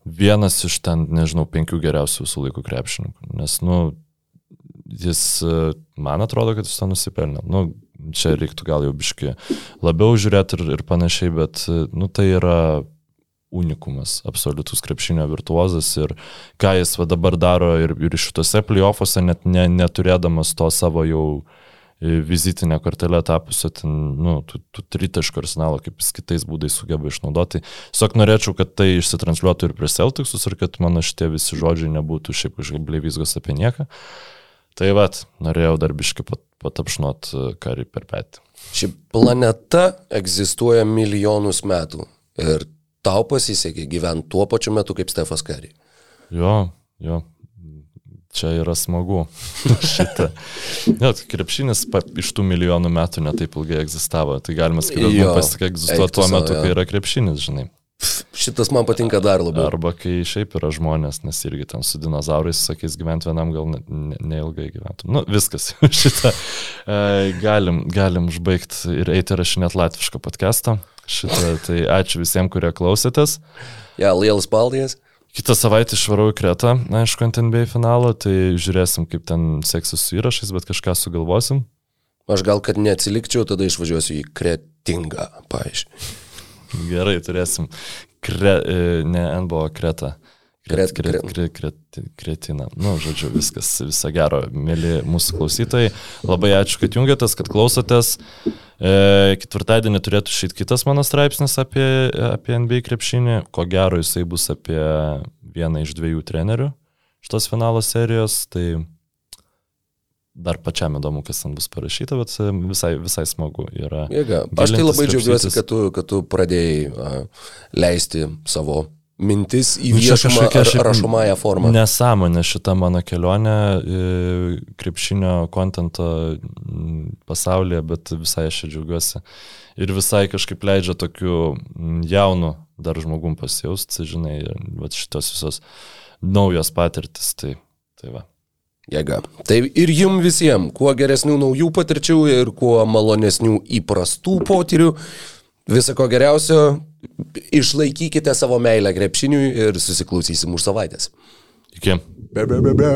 vienas iš ten, nežinau, penkių geriausių visų laikų krepšininkų. Nes, nu, jis, e, man atrodo, kad jis to nusipelnė. Nu, čia reiktų gal jau biški labiau žiūrėti ir, ir panašiai, bet, nu, tai yra unikumas, absoliutus krepšinio virtuozas ir ką jis va dabar daro ir, ir šitose playoffuose, net ne, neturėdamas to savo jau e, vizitinę kortelę tapusio, ten, nu, tų, tų tritaškų arsenalo, kaip jis kitais būdais sugeba išnaudoti. Tiesiog norėčiau, kad tai išsitransliuotų ir prie Celticsus ir kad mano šitie visi žodžiai nebūtų šiaip kažkaip bleivizgos apie nieką. Tai vad, norėjau dar biškai pat, patapšnot e, karį per petį. Ši planeta egzistuoja milijonus metų ir tau pasisekė gyventi tuo pačiu metu kaip Stefas Kari. Jo, jo. Čia yra smagu. Šitą. Jo, tai krepšinis pa, iš tų milijonų metų netaip ilgai egzistavo. Tai galima sakyti, kad pasitikė eik egzistuoti tu tuo metu, jo. kai yra krepšinis, žinai. Šitas man patinka dar labiau. Arba kai šiaip yra žmonės, nes irgi ten su dinozaurais, sakys, gyventi vienam gal ne- ne- neilgai gyventum. Nu, viskas. Šitą e, galim, galim užbaigti ir eiti rašinėti latvišką podcastą. Šitą, tai ačiū visiems, kurie klausėtės. Ja, lielas paldies. Kitą savaitę išvarau į Kretą, aišku, ant NBA finalo, tai žiūrėsim, kaip ten seksis su įrašais, bet kažką sugalvosim. Aš gal kad neatsilikčiau, tada išvažiuosiu į Kretingą, paaiškiai. Gerai, turėsim. Kre, e, ne NBO Kreta. Kret, Kret- kret, kret, kret, kretina. Nu, žodžiu, viskas, viso gero, mėly mūsų klausytojai. Labai ačiū, kad jungiatės, kad klausotės. E, ketvirtadienį turėtų išėti kitas mano straipsnis apie, apie NBA krepšinį. Ko gero, jisai bus apie vieną iš dviejų trenerių šitos finalo serijos. Tai dar pačiam įdomu, kas ten bus parašyta, bet e, visai, visai smagu yra. Jėga. Aš tai labai džiaugiuosi, kad tu, kad tu pradėjai leisti savo mintis į Nu, viešumą ar rašomąją formą. Nesąmonė šita mano kelionė e, krepšinio kontento pasaulyje, bet visai aš džiaugiuosi. Ir visai kažkaip leidžia tokiu jaunu dar žmogum pasijausti, žinai, va šitos visos naujos patirtis. Tai, tai va. Jėga. Tai ir jum visiems, kuo geresnių naujų patirčių ir kuo malonesnių įprastų potyrių. Visą ko geriausio, išlaikykite savo meilę krepšiniui ir susiklausysim už savaitės. Iki. Be, be, be, be.